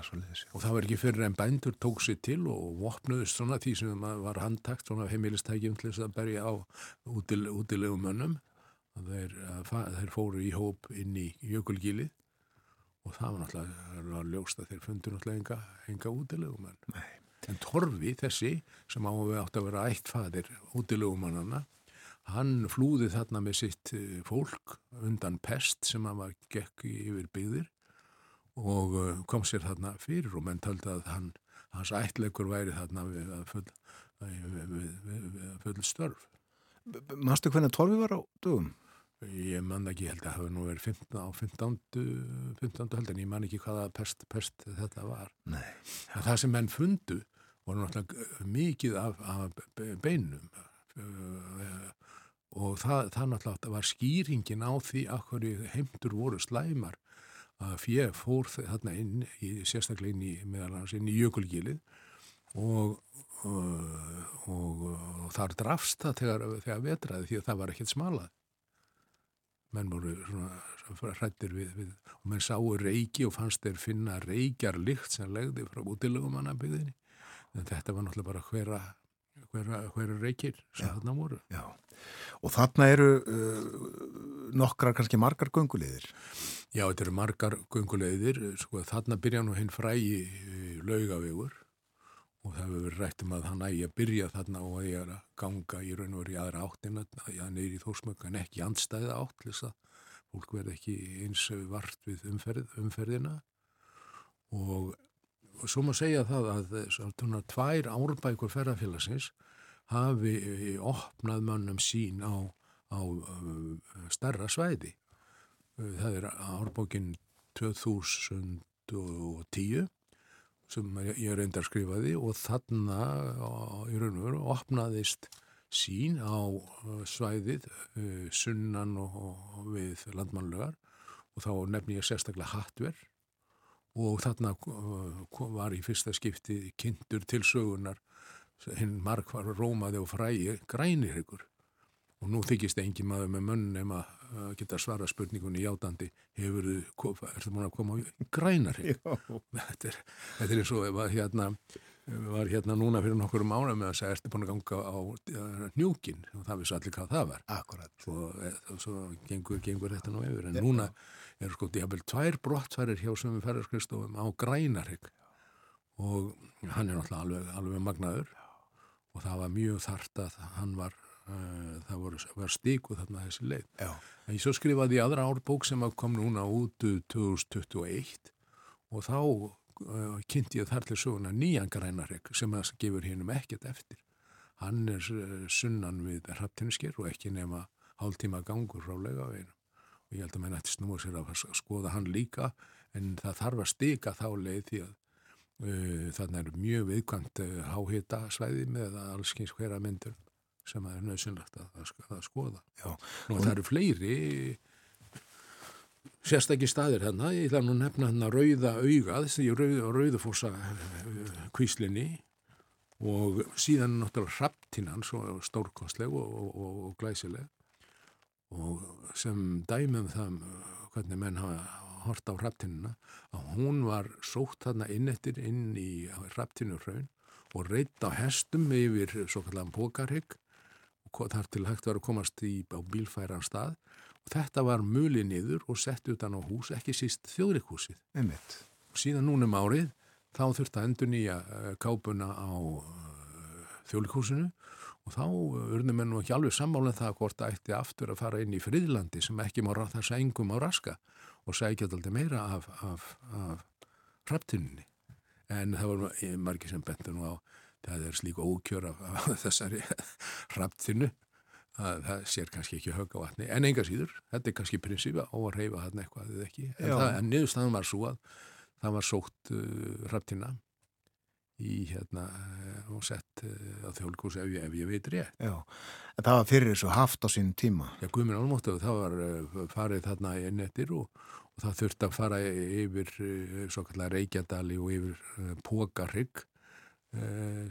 Og það var ekki fyrir en bændur tók sér til og vopnuðist svona því sem var handtakt, svona heimilistækjum til þess að berja á útil, útilegumannum. Þeir, þeir fóru í hóp inn í jökulgílið og það var náttúrulega ljóst að þeir fundur náttúrulega enga, enga útilegumann. Nei. En Torfi þessi, sem á að við átt að vera ættfadir útilegumannana, Hann flúði þarna með sitt eh, fólk undan pest sem hann var gekk yfir byggðir og eh, kom sér þarna fyrir og menn töldi að hann, hans ættleikur væri þarna við að full, við, við, við, full störf. Manstu hvernig torfi var á dögum? Ég man ekki, held að það hefði nú verið 15, á 15. 15. held en ég man ekki hvaða pest, pest þetta var. Nei. Það sem menn fundu voru náttúrulega mikið af, af beinum og það, það náttúrulega var skýringin á því að hverju heimtur voru slæmar að fjö fór þarna inn í, sérstaklega inn í, inn í jökulgílið og, og, og, og þar drafst það þegar, þegar vetraði því að það var ekkert smalað. Menn voru hrættir við, við og menn sáu reiki og fannst þeir finna reikjar lykt sem legði frá útilegum annabíðinni en þetta var náttúrulega bara hverja hverja reikir sem þarna voru. Já, og þarna eru uh, nokkrar kannski margar gungulegðir. Já, þetta eru margar gungulegðir, sko þarna byrja nú hinn frægi laugavegur og það hefur verið rætt um að hann ægi að byrja þarna og að ég er að ganga í raun og verið í aðra áttina, er neyri í þórsmögg en ekki andstæða átt, þess að fólk verði ekki eins vart við umferð, umferðina og, og svo maður segja það að svona tvær árbækur ferðarfélagsins hafi eh, opnað mönnum sín á, á uh, starra svæði. Það er árbókin 2010 sem ég reyndar skrifaði og þarna í raun og veru opnaðist sín á svæðið sunnan og við landmannlegar og þá nefn ég sérstaklega hattverð og þarna var í fyrsta skipti kynntur til sögunar hinn markvar rómaði og frægi grænir ykkur og nú þykist engin maður með munn nema að geta svara spurningunni játandi hefur þú, ertu múin að koma grænar þetta er, þetta er eins og var hérna, var hérna núna fyrir nokkur um ára með að segja ertu búin að ganga á njúkin og það vissi allir hvað það var. Akkurat. Og svo gengur, gengur þetta nú yfir. En núna er sko diabel tvær brottfærir hjá sem við ferðarskristófum á grænarhygg og hann er náttúrulega alveg, alveg magnaður og það var mjög þart að hann var uh, það var, var stíkuð þarna þessi leið. Já. En ég svo skrifaði aðra árbók sem kom núna út 2021 og þá uh, kynnti ég þar til söguna nýjan grænarhegg sem að gefur hinnum ekkert eftir. Hann er uh, sunnan við hrapptinskir og ekki nema hálftíma gangur rálega veginn og ég held að menn ætti snúa sér að skoða hann líka en það þarf að stika þá leið því að uh, þannig er mjög viðkvæmt uh, háhita svæði með allskins hverja myndur sem er nöðsynlegt að, að, skoða. Já. Nú það eru fleiri sérstakki staðir hérna, ég ætla nú að nefna hérna rauða augað, því rauð, rauðufossa kvíslinni og síðan náttúrulega hrapptinnan, svo stórkostleg og, og, og, og glæsileg og sem dæmum það hvernig menn hafa hort á hrapptinnina, að hún var sótt þarna inn eftir inn í hrapptinnurraun og reitt á hestum yfir svo kallan pókarhygg og þar til hægt var að komast í, á bílfæran stað og þetta var muli niður og sett utan á hús, ekki síst þjóðrikhúsið. Einmitt. Síðan núnum árið þá þurfti að endur nýja kápuna á uh, þjóðrikhúsinu og þá urðum við nú ekki alveg sammálan um það hvort það ætti aftur að fara inn í friðlandi sem ekki má þess engum á raska og sækja alltaf meira af, af, af hrapptunni. En það var margir sem bentur nú á það er slíka ókjör af, af þessari hrapptinu að það sér kannski ekki högg á vatni. En enga síður, þetta er kannski prinsífa á að reyfa hann eitthvað eða ekki. En, en niðurstaðan var svo að það var sótt uh, hrapptina í hérna og sett uh, á þjólkús ef, ef ég veit rétt. Já, en það var fyrir þessu haft á sín tíma. Já, Guðminn Álmóttu, það var uh, farið þarna í nettir og, og það þurfti að fara yfir svo kallar Reykjadali og yfir Pókarrygg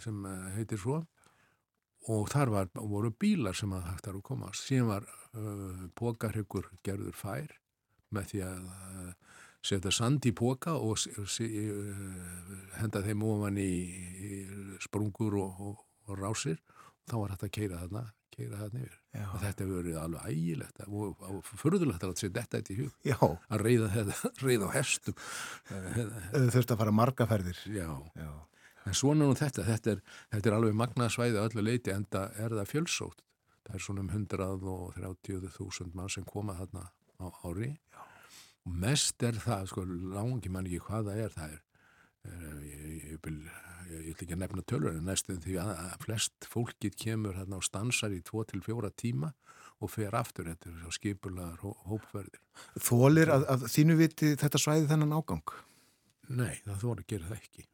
sem heitir svo. Og þar var, voru bílar sem að hægt að komast. Síðan var pókarhyggur gerður fær með því að setja sand í póka og uh, henda þeim ofan í, í sprungur og, og, og rásir og þá var hægt að keira þarna, keira þarna yfir. Já. Og þetta hefur verið alveg ægilegt og, og förðulegt að setja þetta eitt í hug. Já. Að reyða, reyða á hestum. Þau þurfti að fara margaferðir. Já. Já. En svona nú þetta, þetta er, þetta er alveg magnaðsvæði öllu leiti en það er það fjölsótt. Það er svona um 130.000 mann sem koma þarna á ári. Og mest er það, sko, langi mann ekki hvað það er, það er, er ég, vil, ég vil ekki nefna tölur en næstum því að, að flest fólkið kemur þarna og stansar í 2-4 tíma og fer aftur er svo skipulaðar hó, hópferðir. Þólir að, að þínu viti þetta svæði þennan ágang? Nei, það þóri að gera það ekki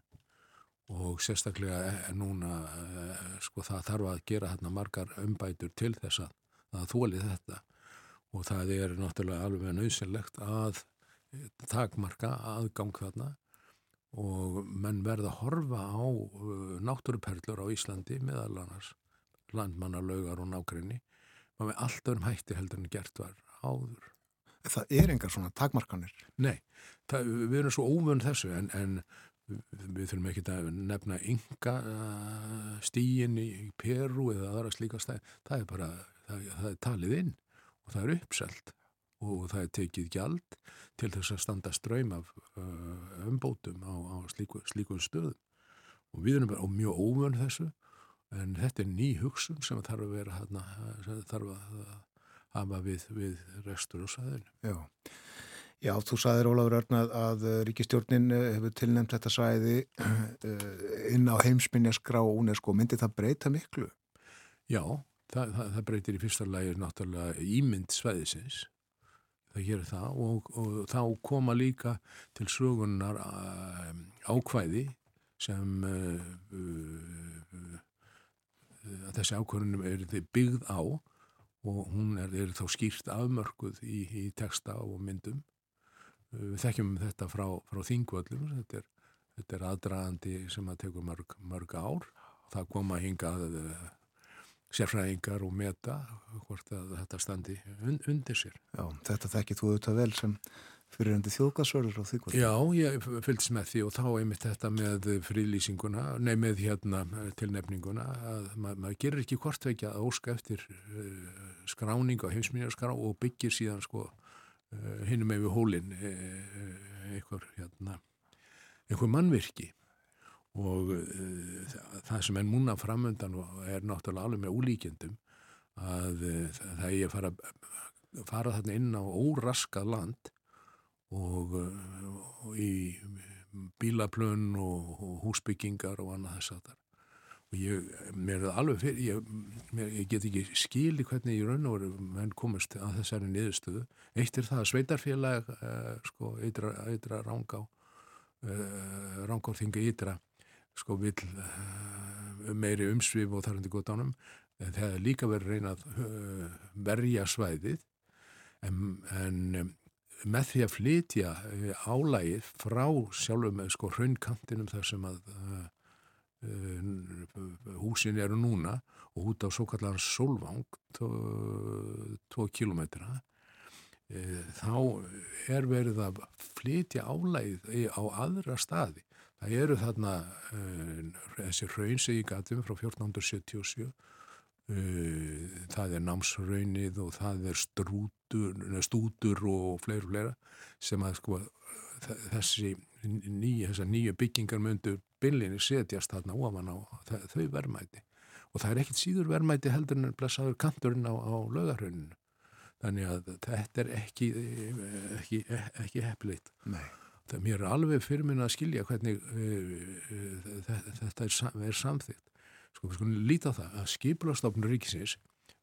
og sérstaklega núna sko það þarf að gera hérna margar umbætur til þess að það þóli þetta og það er náttúrulega alveg nöðsynlegt að takmarka aðgang þarna og menn verða að horfa á náttúruperlur á Íslandi meðal annars landmannalaugar og nákrenni með alltaf um hætti heldur en gert var áður. Það er engar svona takmarkanir? Nei, það, við erum svo óvönd þessu en, en við þurfum ekki að nefna ynga stíin í Peru eða aðra slíka stæð það er bara, það, það er talið inn og það er uppselt og það er tekið gjald til þess að standa ströym af uh, umbótum á, á slíku, slíku stöðum og við erum bara mjög óvön þessu en þetta er ný hugsun sem þarf að vera hérna, þarf að hafa við, við restur og sæðinu. Já Já, þú saðir Ólafur Örn að, að ríkistjórnin hefur tilnæmt þetta svæði inn á heimsminjaskrá UNESCO. Myndi það breyta miklu? Já, það, það, það breytir í fyrsta lagi náttúrulega ímynd svæðisins. Það gerir það og, og þá koma líka til sögunar ákvæði sem uh, uh, uh, þessi ákvæðunum er byggð á og hún er, er þá skýrt afmörkuð í, í texta og myndum. Við þekkjum þetta frá, frá þingvöllum, þetta er, er aðdragandi sem að tekur mörg, mörg ár. Það koma hingað sérfræðingar og meta hvort að þetta standi undir sér. Já, þetta þekkið þú auðvitað vel sem fyrir endi þjóðgasörður á þykvöld. Já, ég fylgst með því og þá einmitt þetta með frílýsinguna, nei með hérna tilnefninguna að ma maður gerir ekki hvort vekja að óska eftir uh, skráning á heimsminjarskrá og byggir síðan sko uh, hinnum með við hólinn uh, einhver hérna einhver mannvirki og það sem er múna framöndan er náttúrulega alveg með úlíkjendum að það er að fara, fara þarna inn á óraskað land og, og í bílaplön og, og húsbyggingar og annað þess að það og ég, mér er alveg fyrir ég, mér, ég get ekki skili hvernig ég raun og veru menn komast að þessari niðurstöðu. Eitt er það að sveitarfélag uh, sko, eitra, eitra rángá uh, rángárþinga eitra sko vil uh, meiri umsvið og þarfandi gott ánum en það er líka verið reynað verja svæðið. En, en með því að flytja álægið frá sjálfum sko hraunkantinum þar sem að uh, uh, húsin eru núna og út á svo kallar solvang tvo kilometra uh, þá er verið að flytja álægið á aðra staði það eru þarna þessi hraun sem ég gatum frá 1477 það er námsraunnið og það er strútur, stútur og fleiri og fleira sem að sko þessi nýja, nýja byggingar myndu byllinni setjast þarna ofan á þau verðmæti. Og það er ekkit síður verðmæti heldur en blessaður kanturinn á, á lögarhauninu þannig að þetta er ekki ekki, ekki hefðleitt það mér er alveg fyrir minna að skilja hvernig uh, þetta er, er samþýtt sko við skulum líta það að skipulastofnur ríkisins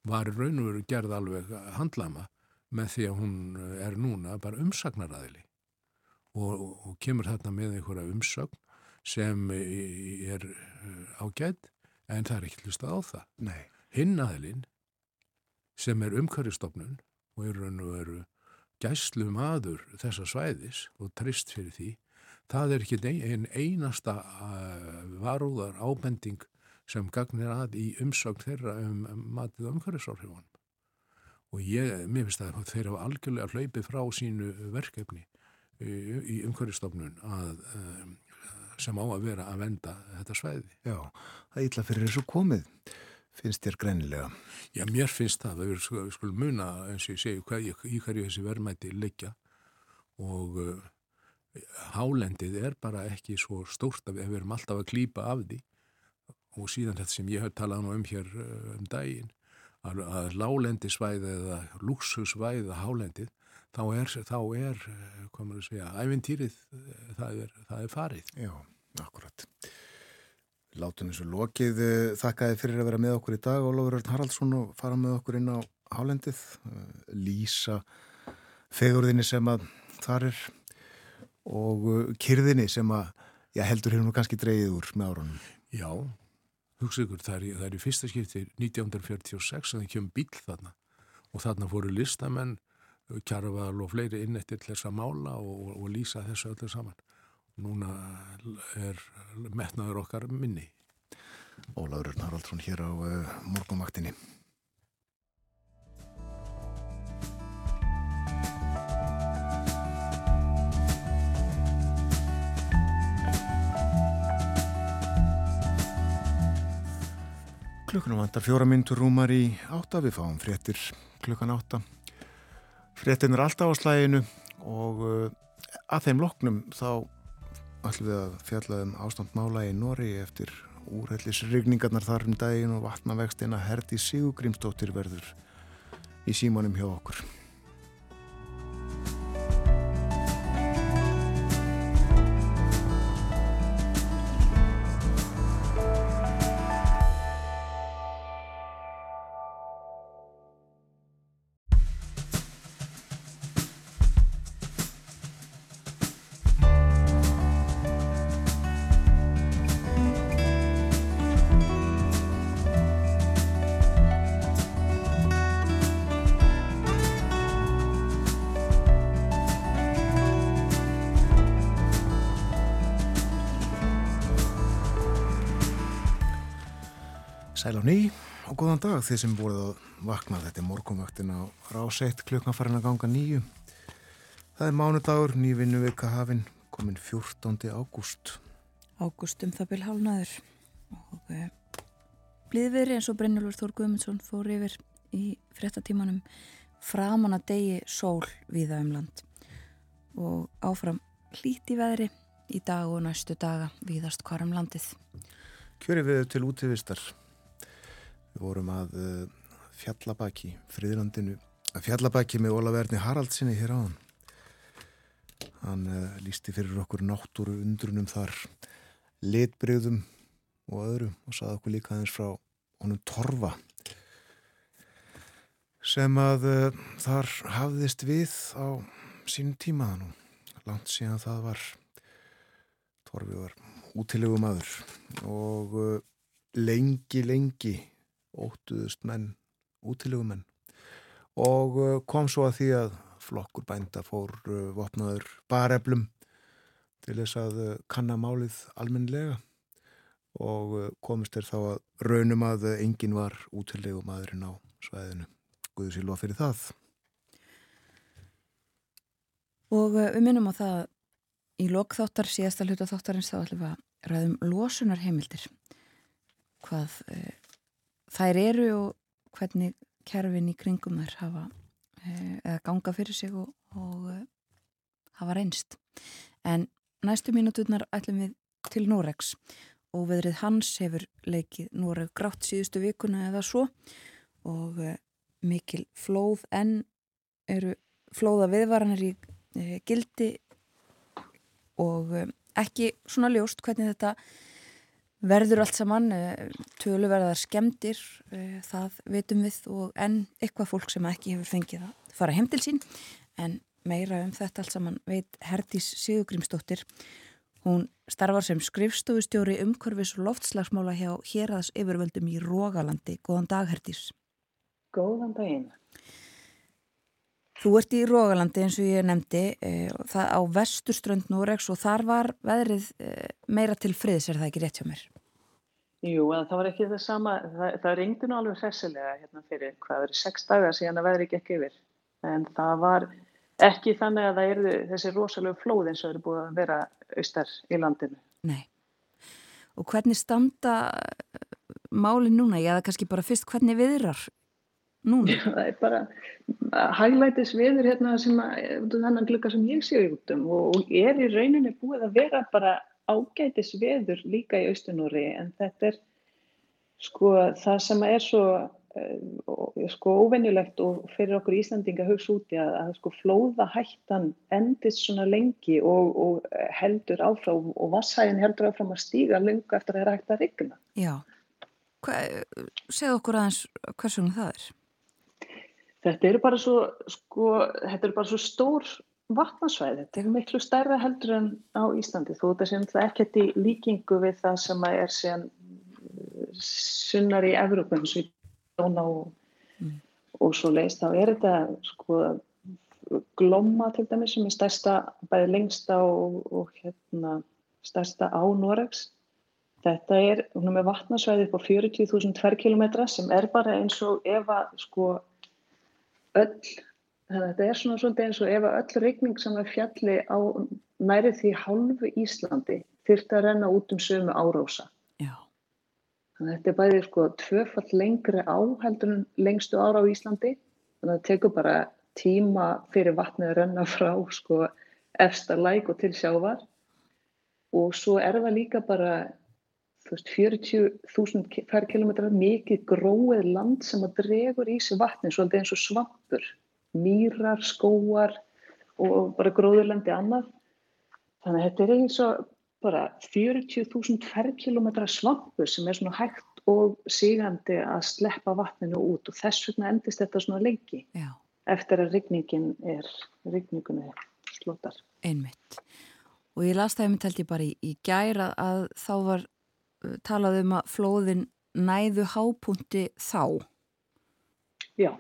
var raun og veru gerð alveg handlama með því að hún er núna bara umsagnaræðili og, og, og kemur þarna með einhverja umsögn sem er ágætt en það er ekki hlustað á það. Hinn aðilinn sem er umhverjastofnun og er raun og veru gæslu maður þessa svæðis og trist fyrir því það er ekki einn einasta varúðar ábending sem gagnir að í umsögn þeirra um, um matið umhverfisáhrifunum. Og ég, mér finnst að þeir hafa algjörlega hlaupið frá sínu verkefni í, í umhverfistofnun að, um, sem á að vera að venda þetta sveiði. Já, það er illa fyrir þessu komið, finnst þér greinilega? Já, mér finnst það að við skulum muna, eins og ég segi, hvað, í hverju þessi verðmæti liggja og uh, hálendið er bara ekki svo stórt að við erum alltaf að klýpa af því og síðan þetta sem ég hef talað um hér uh, um daginn að, að lálendi svæði eða luxusvæði eða hálendið þá er, þá er komur uh, að segja, ævintýrið það er, það er farið. Já, akkurat. Látum eins og lokið þakkaði fyrir að vera með okkur í dag Ólafur Örn Haraldsson og fara með okkur inn á hálendið lýsa fegurðinni sem að þar er og kyrðinni sem að já, heldur nú kannski dreyið úr með árunum. Já, hugsa ykkur, það er, það er í fyrsta skipti 1946 að það kemur bíl þarna og þarna fóru listamenn kjarval og fleiri inn eftir þess að mála og, og lýsa þessu öllu saman. Núna er metnaður okkar minni. Ólaður Haraldsson hér á uh, morgumaktinni. Klukkan vantar fjóra myndur rúmar í átta, við fáum fréttir klukkan átta. Fréttin er alltaf á slæginu og uh, að þeim loknum þá ætlum við að fjalla um ástandmála í Nóri eftir úrhellisrygningarnar þar um daginn og vatnavextina Herdi Sigugrímsdóttir verður í símanum hjá okkur. Sæl á ný og góðan dag þeir sem voruð að vakna þetta er morgunvaktin á ráseitt klukkan farin að ganga nýju. Það er mánudagur, nývinnu vika hafinn, komin 14. ágúst. Ágúst um það byrj hálnaður og uh, blíðveri eins og Brennjólfur Þór Guðmundsson fór yfir í frettatímanum framan að degi sól viða um land og áfram hlíti veðri í dag og næstu daga viðast hvarum landið. Kjöri við til útífistar. Við vorum að uh, fjallabaki, friðlandinu, fjallabaki með Ólaverni Haraldsinni hér áðan. Hann uh, lísti fyrir okkur náttúru undrunum þar, litbreyðum og öðru og saði okkur líka aðeins frá honum Torfa sem að uh, þar hafðist við á sínum tímaðanum. Langt síðan það var, Torfi var útilegu maður og lengi, lengi óttuðust menn, útilegu menn og uh, kom svo að því að flokkur bænda fór uh, vopnaður bareflum til þess að uh, kanna málið almennilega og komist er þá að raunum að enginn var útilegu maðurinn á svæðinu. Guður sér lofa fyrir það. Og við minnum á það í lokþáttar, síðasta hluta þáttarins þá ætlum við að ræðum losunar heimildir. Hvað þær eru og hvernig kerfin í kringum þær hafa eða ganga fyrir sig og, og hafa reynst. En næstu mínuturnar ætlum við til Noregs og veðrið hans hefur leikið Noreg grátt síðustu vikuna eða svo og mikil flóð en eru flóða viðvaranir í e, gildi og e, ekki svona ljóst hvernig þetta verður allt saman, töluverðar skemdir, það veitum við og enn eitthvað fólk sem ekki hefur fengið að fara heim til sín. En meira um þetta allt saman veit Herdís Sigurgrímsdóttir. Hún starfar sem skrifstofustjóri umhverfis og loftslagsmála hjá Heraðs yfirvöldum í Rógalandi Góðan dag Herdís. Góðan daginn Þú ert í Rógalandi eins og ég nefndi það á vesturströnd Noregs og þar var veðrið meira til friðs, er það ekki rétt hjá mér? Jú, það var ekki það sama, það, það ringdi nú alveg hressilega hérna fyrir hvað verið sex dagar síðan að veðri gekk yfir. En það var ekki þannig að það erðu þessi rosalega flóð eins og eru búið að vera austar í landinu. Nei. Og hvernig standa máli núna? Já, það er kannski bara fyrst hvernig viðrar núna? Já, það er bara hæglætis viður hérna sem að, þannig glukka sem ég sé út um og, og er í rauninni búið að vera bara ágætis veður líka í austunúri en þetta er sko það sem er svo uh, sko óvenjulegt og fyrir okkur Íslandinga hugsa úti að, að sko flóða hættan endist svona lengi og, og heldur áfram og vassæðin heldur áfram að stíga lengu eftir að það er hægt að regna. Já, segð okkur aðeins hversum það er? Þetta eru bara svo, sko, þetta eru bara svo stór vatnarsvæði. Þetta er miklu stærra heldur en á Íslandi. Þú veist að það er ekkert í líkingu við það sem er síðan sunnar í Evrópum, svo í Dóna og, mm. og svo leiðist. Þá er þetta, sko, glomma til dæmis sem er stærsta, bæði lengsta og, og hérna, stærsta á Noregs. Þetta er, hún er með vatnarsvæði upp á 40.000 tverrkilometra sem er bara eins og ef að, sko, öll, þetta er svona svolítið eins og ef öll regning sem er fjalli á næri því hálfu Íslandi þurfti að renna út um sömu árósa. Já. Þannig að þetta er bæðið sko tvöfall lengri á heldur en lengstu ára á Íslandi. Þannig að það tekur bara tíma fyrir vatnið að renna frá sko efsta læk og til sjávar. Og svo er það líka bara 40.000 fær kilometrar mikið gróið land sem að dregur í sig vatni svolítið eins og svampur. Mýrar, skóar og bara gróðurlendi annað. Þannig að þetta er eins og bara 40.000 fær kilometrar svampur sem er svona hægt og sígandi að sleppa vatninu út og þess vegna endist þetta svona lengi Já. eftir að rigningin er rigningunni slótar Einmitt. Og ég las það ég myndi held ég bara í, í gæra að þá var talaði um að flóðin næðu hápunti þá. Já,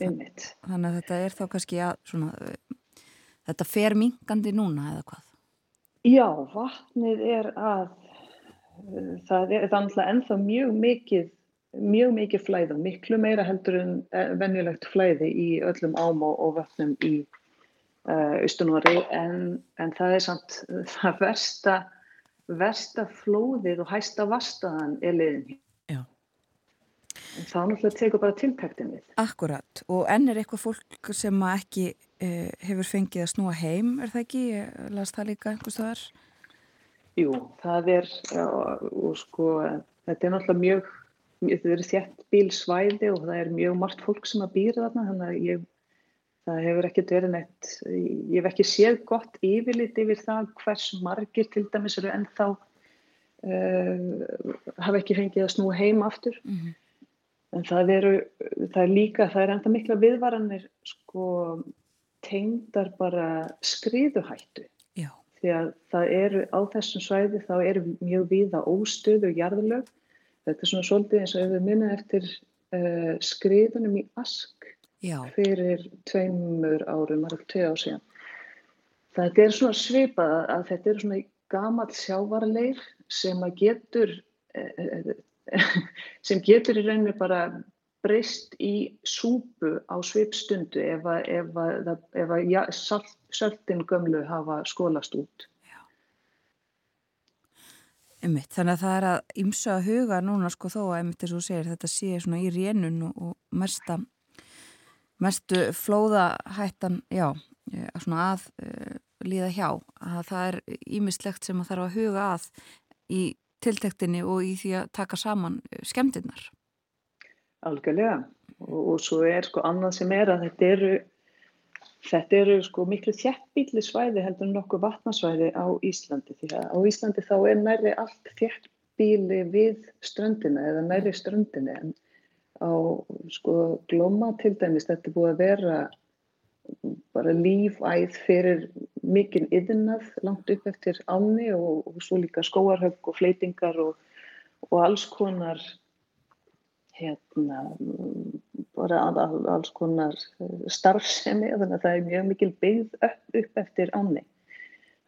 einmitt. Þannig að þetta er þá kannski að svona, þetta fer mingandi núna eða hvað? Já, vatnið er að það er að ennþá mjög mikið mjög mikið flæð og miklu meira heldur en eh, venjulegt flæði í öllum ám og, vötnum í uh, austunúri en, en það er samt það versta, versta flóðið og hæsta vastaðan er liðin. Já. En þá náttúrulega tekur bara tiltæktin við. Akkurat og enn er eitthvað fólk sem ekki uh, hefur fengið að snúa heim, er það ekki? Ég las það líka einhvers þar. Jú, það er já, og sko þetta er náttúrulega mjög þetta eru þjætt bílsvæði og það er mjög margt fólk sem að býra þarna þannig að ég, það hefur ekkert verið neitt, ég hef ekki séð gott yfirlit yfir það hvers margir til dæmis eru ennþá uh, hafa ekki fengið að snúa heim aftur. Mm -hmm. en það eru það er líka, það er ennþá mikla viðvaranir sko tengdar bara skriðuhættu. Já. því að það eru á þessum svæði þá eru mjög viða óstöðu og jarðlög. Þetta er svona svolítið eins og ef við minna eftir uh, skriðunum í Ask Já. fyrir tveimur árum, það er tvei ár síðan. Þetta er svona svipað að þetta er svona gamal sjávarleir sem að getur, uh, sem getur í rauninni bara breyst í súpu á svipstundu ef að, ef að, ef að ja, salt, saltin gömlu hafa skólast út. Einmitt, þannig að það er að ymsa að huga núna sko þó að einmitt eins og segir þetta sé svona í rénun og, og mesta, mestu flóðahættan, já, eh, svona að uh, líða hjá. Að það er ímislegt sem að þarf að huga að í tiltektinni og í því að taka saman eh, skemmtinnar. Algjörlega og, og svo er sko annað sem er að þetta eru Þetta eru sko miklu þjættbíli svæði heldur en nokkuð vatnarsvæði á Íslandi því að á Íslandi þá er næri allt þjættbíli við ströndina eða næri ströndina en á sko glóma til dæmis þetta búið að vera bara lífæð fyrir mikinn yðinað langt upp eftir áni og, og svo líka skóarhögg og fleitingar og, og alls konar hérna bara alls konar eh, starfsemi þannig að það er mjög mikil byggð upp, upp eftir áni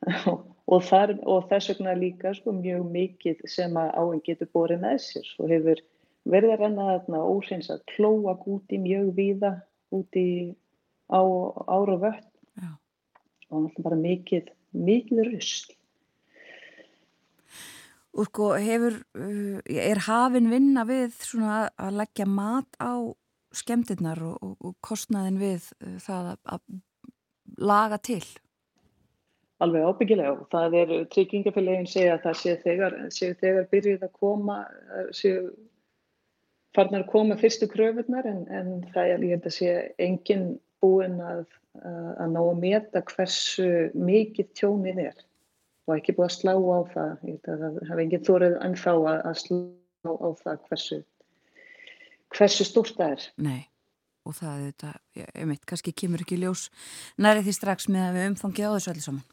og, þar, og þess vegna líka sko, mjög mikið sem að áinn getur borið með sér og hefur verið að renna þarna óhreins að klóa úti mjög víða úti á ára vött og náttúrulega bara mikið mikið rusl. Og sko hefur, uh, er hafinn vinna við svona að leggja mat á skemmtinnar og, og, og kostnaðin við uh, það að, að laga til? Alveg ábyggilega. Það er tryggingafélagin segja að það sé þegar, sé þegar byrjuð að koma, sé farnar að koma fyrstu kröfunar en, en það er, ég held að sé engin búin að, að ná að meta hversu mikið tjónið er og ekki búið að slá á það. Það hefði enginn þórið ennþá að slá á það hversu, hversu stórt það er. Nei, og það þetta, ég veit, kannski kemur ekki ljós næri því strax með að við umfangið á þessu allir saman.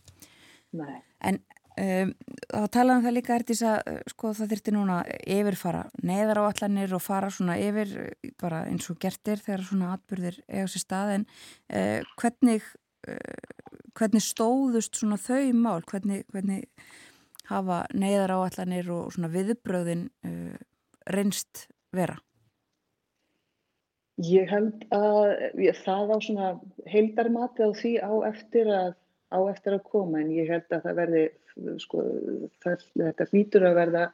Nei. En um, þá talaðum það líka ertís að sko það þurfti núna yfirfara neðar á allanir og fara svona yfir bara eins og gertir þegar svona atbyrðir eiga sér stað en uh, hvernig uh, hvernig stóðust svona þau mál, hvernig, hvernig hafa neyðar áallanir og svona viðbröðin uh, reynst vera? Ég held að ég, það á svona heildarmati á því á eftir að, á eftir að koma en ég held að það verði, sko, það, þetta hlýtur að verða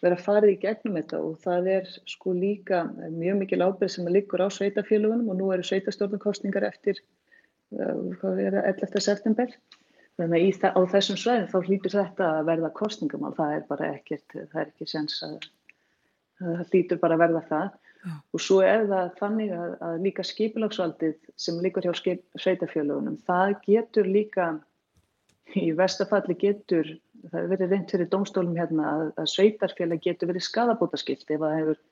vera farið í gegnum þetta og það er sko líka mjög mikil ábyrg sem að liggur á sveitafélagunum og nú eru sveitastjórnarkostningar eftir hvað er það 11. september þannig að á þessum svæðin þá hlýtur þetta að verða kostningamál það er bara ekkert, það er ekki sens að það hlýtur bara að verða það Já. og svo er það þannig að, að líka skipilagsvaldið sem líkur hjá sveitafjölugunum það getur líka í vestafalli getur það hefur verið reynd fyrir domstólum hérna að, að sveitarfjöla getur verið skadabótaskilt ef það hefur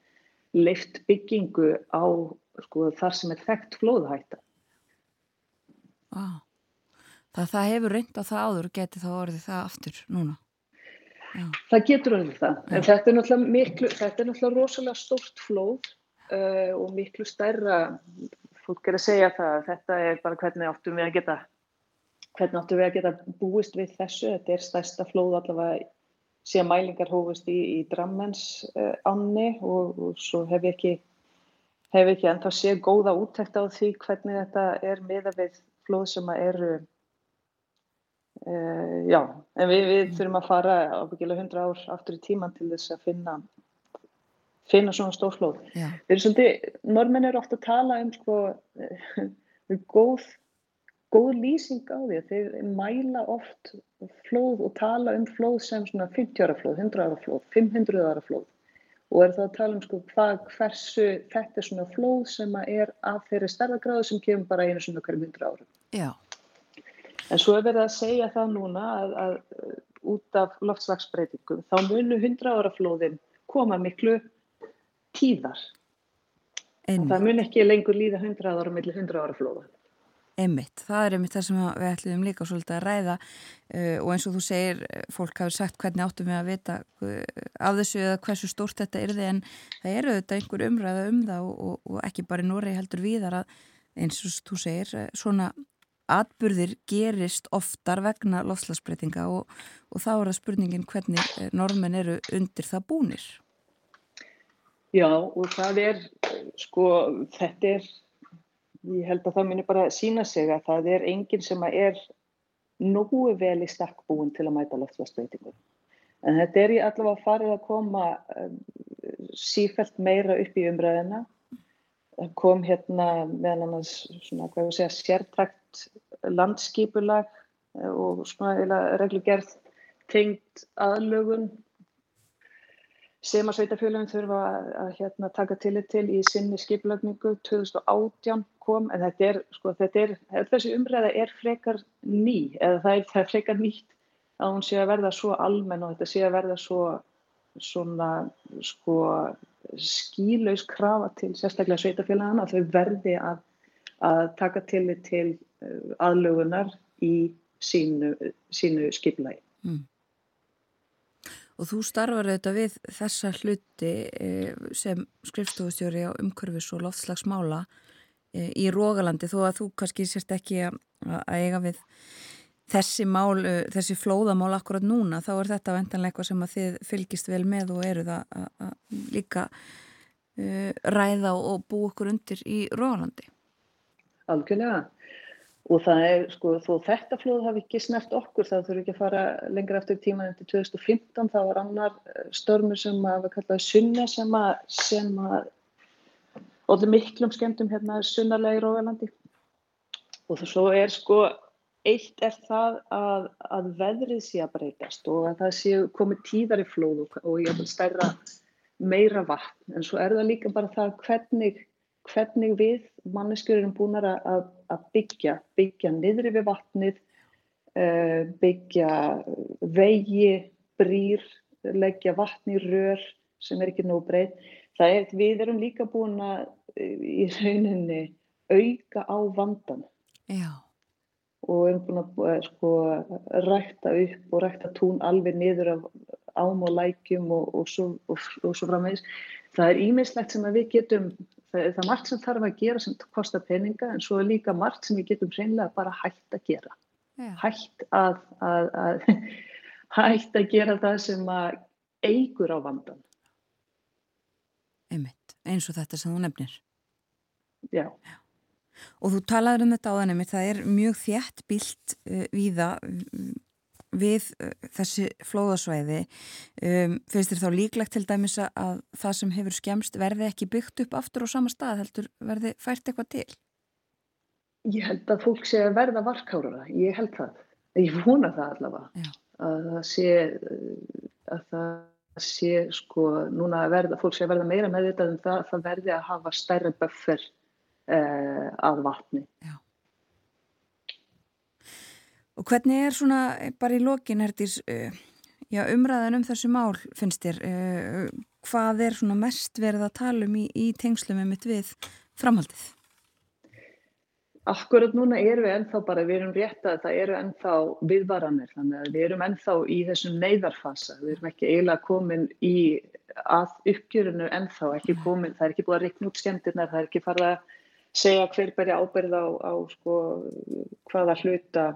leift byggingu á sko, þar sem er þekkt flóðhætta Ah. Það, það hefur reynd á það áður og geti þá orðið það aftur núna? Já. Það getur orðið það, en þetta er þetta er náttúrulega rosalega stórt flóð uh, og miklu stærra, fólk er að segja það, þetta er bara hvernig áttum við að geta, hvernig áttum við að geta búist við þessu, þetta er stærsta flóð allavega síðan mælingar hófust í, í Drammens uh, ánni og, og svo hef ég ekki hef ekki ennþá séð góða úttækt á því hvernig þetta er miða við flóð sem að eru uh, já, en við, við þurfum að fara ábyggilega 100 ár aftur í tíman til þess að finna finna svona stórflóð. Við erum svolítið, normenn eru ofta að tala um sko, góð, góð lýsing á því að þeir mæla oft flóð og tala um flóð sem svona 50 ára flóð, 100 ára flóð, 500 ára flóð og er það að tala um sko hvað, hversu þetta er svona flóð sem er af þeirri stærðagráðu sem kemur bara einu svona hverjum 100 ára. Já. En svo er verið að segja það núna að, að út af loftslagsbreytingum þá munu 100 ára flóðin koma miklu tíðar. En það mun ekki lengur líða 100 ára millir 100 ára flóða. Einmitt, það er einmitt það sem við ætlum líka svolítið að ræða uh, og eins og þú segir, fólk hafi sagt hvernig áttum við að vita uh, af þessu eða hversu stórt þetta er þið en það eru þetta einhver umræða um það og, og, og ekki bara í Nóri heldur viðar að eins og þú segir, uh, svona atburðir gerist oftar vegna lofslagsbreytinga og, og þá er það spurningin hvernig normen eru undir það búnir. Já og það er, sko, þetta er, ég held að það minni bara sína sig að það er enginn sem er nógu vel í stakkbúin til að mæta loftslagsbreytingum. En þetta er í allavega farið að koma um, sífælt meira upp í umræðina. Það kom hérna meðan annars svona, hvað ég segja, sértækt landskipulag og svona reglugerð tengt aðlögun sem að sveitafjölunum þurfa að, að hérna, taka tillit til í sinni skipulagningu 2018 kom en þetta er, sko, þetta er, þessi umræða er frekar ný eða það er, það er frekar nýtt að hún sé að verða svo almenn og þetta sé að verða svo svona sko skílaus krafa til sérstaklega sveitafjölunum að þau verði að, að taka til uh, aðlögunar í sínu, sínu skipulagi. Mm. Og þú starfar auðvitað við þessa hluti e, sem skrifstofustjóri á umkörfis og loftslagsmála e, í Rógalandi þó að þú kannski sérst ekki að eiga við þessi mál, e, þessi flóðamál akkurat núna, þá er þetta vendanlega eitthvað sem að þið fylgist vel með og eru það að líka ræða og bú okkur undir í Rógalandi. Algjörlega. Og það er, sko, þó þetta flóð hafi ekki snert okkur, það þurfi ekki að fara lengra eftir tíman eftir 2015, það var annar eh, stormur sem að við kallaði Sunna sem að, sem að, allir miklum skemmtum hérna sunnarlega í Róðalandi. Og það svo er, sko, eitt er það að, að veðrið sé að breytast og að það sé komið tíðar í flóð og, og ég vil stærra meira vatn, en svo er það líka bara það hvernig hvernig við manneskjur erum búin að, að byggja, byggja niður yfir vatnið, uh, byggja vegi, brýr, leggja vatni rör sem er ekki nóg breytt. Það er, við erum líka búin að í rauninni auka á vandan. Já. Og erum búin að sko, rækta upp og rækta tún alveg niður af ám og lækjum og, og svo, svo framvegis. Það er ímislegt sem við getum það er það margt sem þarf að gera sem kostar peninga en svo er líka margt sem við getum hreinlega bara hægt að gera Já. hægt að, að, að hægt að gera það sem að eigur á vandan Einmitt, eins og þetta sem þú nefnir Já, Já. Og þú talaður um þetta á þennum það er mjög þjætt bílt uh, víða við uh, þessi flóðasvæði um, finnst þér þá líklegt til dæmis að það sem hefur skemst verði ekki byggt upp aftur á sama stað heldur verði fært eitthvað til? Ég held að fólk sé að verða varkára ég held það, ég vona það allavega Já. að það sé að það sé sko núna að verða, fólk sé að verða meira með þetta en það, það verði að hafa stærra buffer uh, að vatni Já Og hvernig er svona eh, bara í lokin hertís, uh, já, umræðan um þessu mál finnst þér, uh, hvað er svona mest verið að tala um í, í tengslum með mitt við framhaldið? Akkurat núna erum við ennþá bara, við erum rétt að það eru ennþá viðvaranir, þannig að við erum ennþá í þessum neyðarfasa, við erum ekki eiginlega komin í að uppgjörunu ennþá, ekki komin, það er ekki búið að reikna út skemmtirna, það er ekki farið að segja hver berja ábyrð á, á sko, hvaða hluta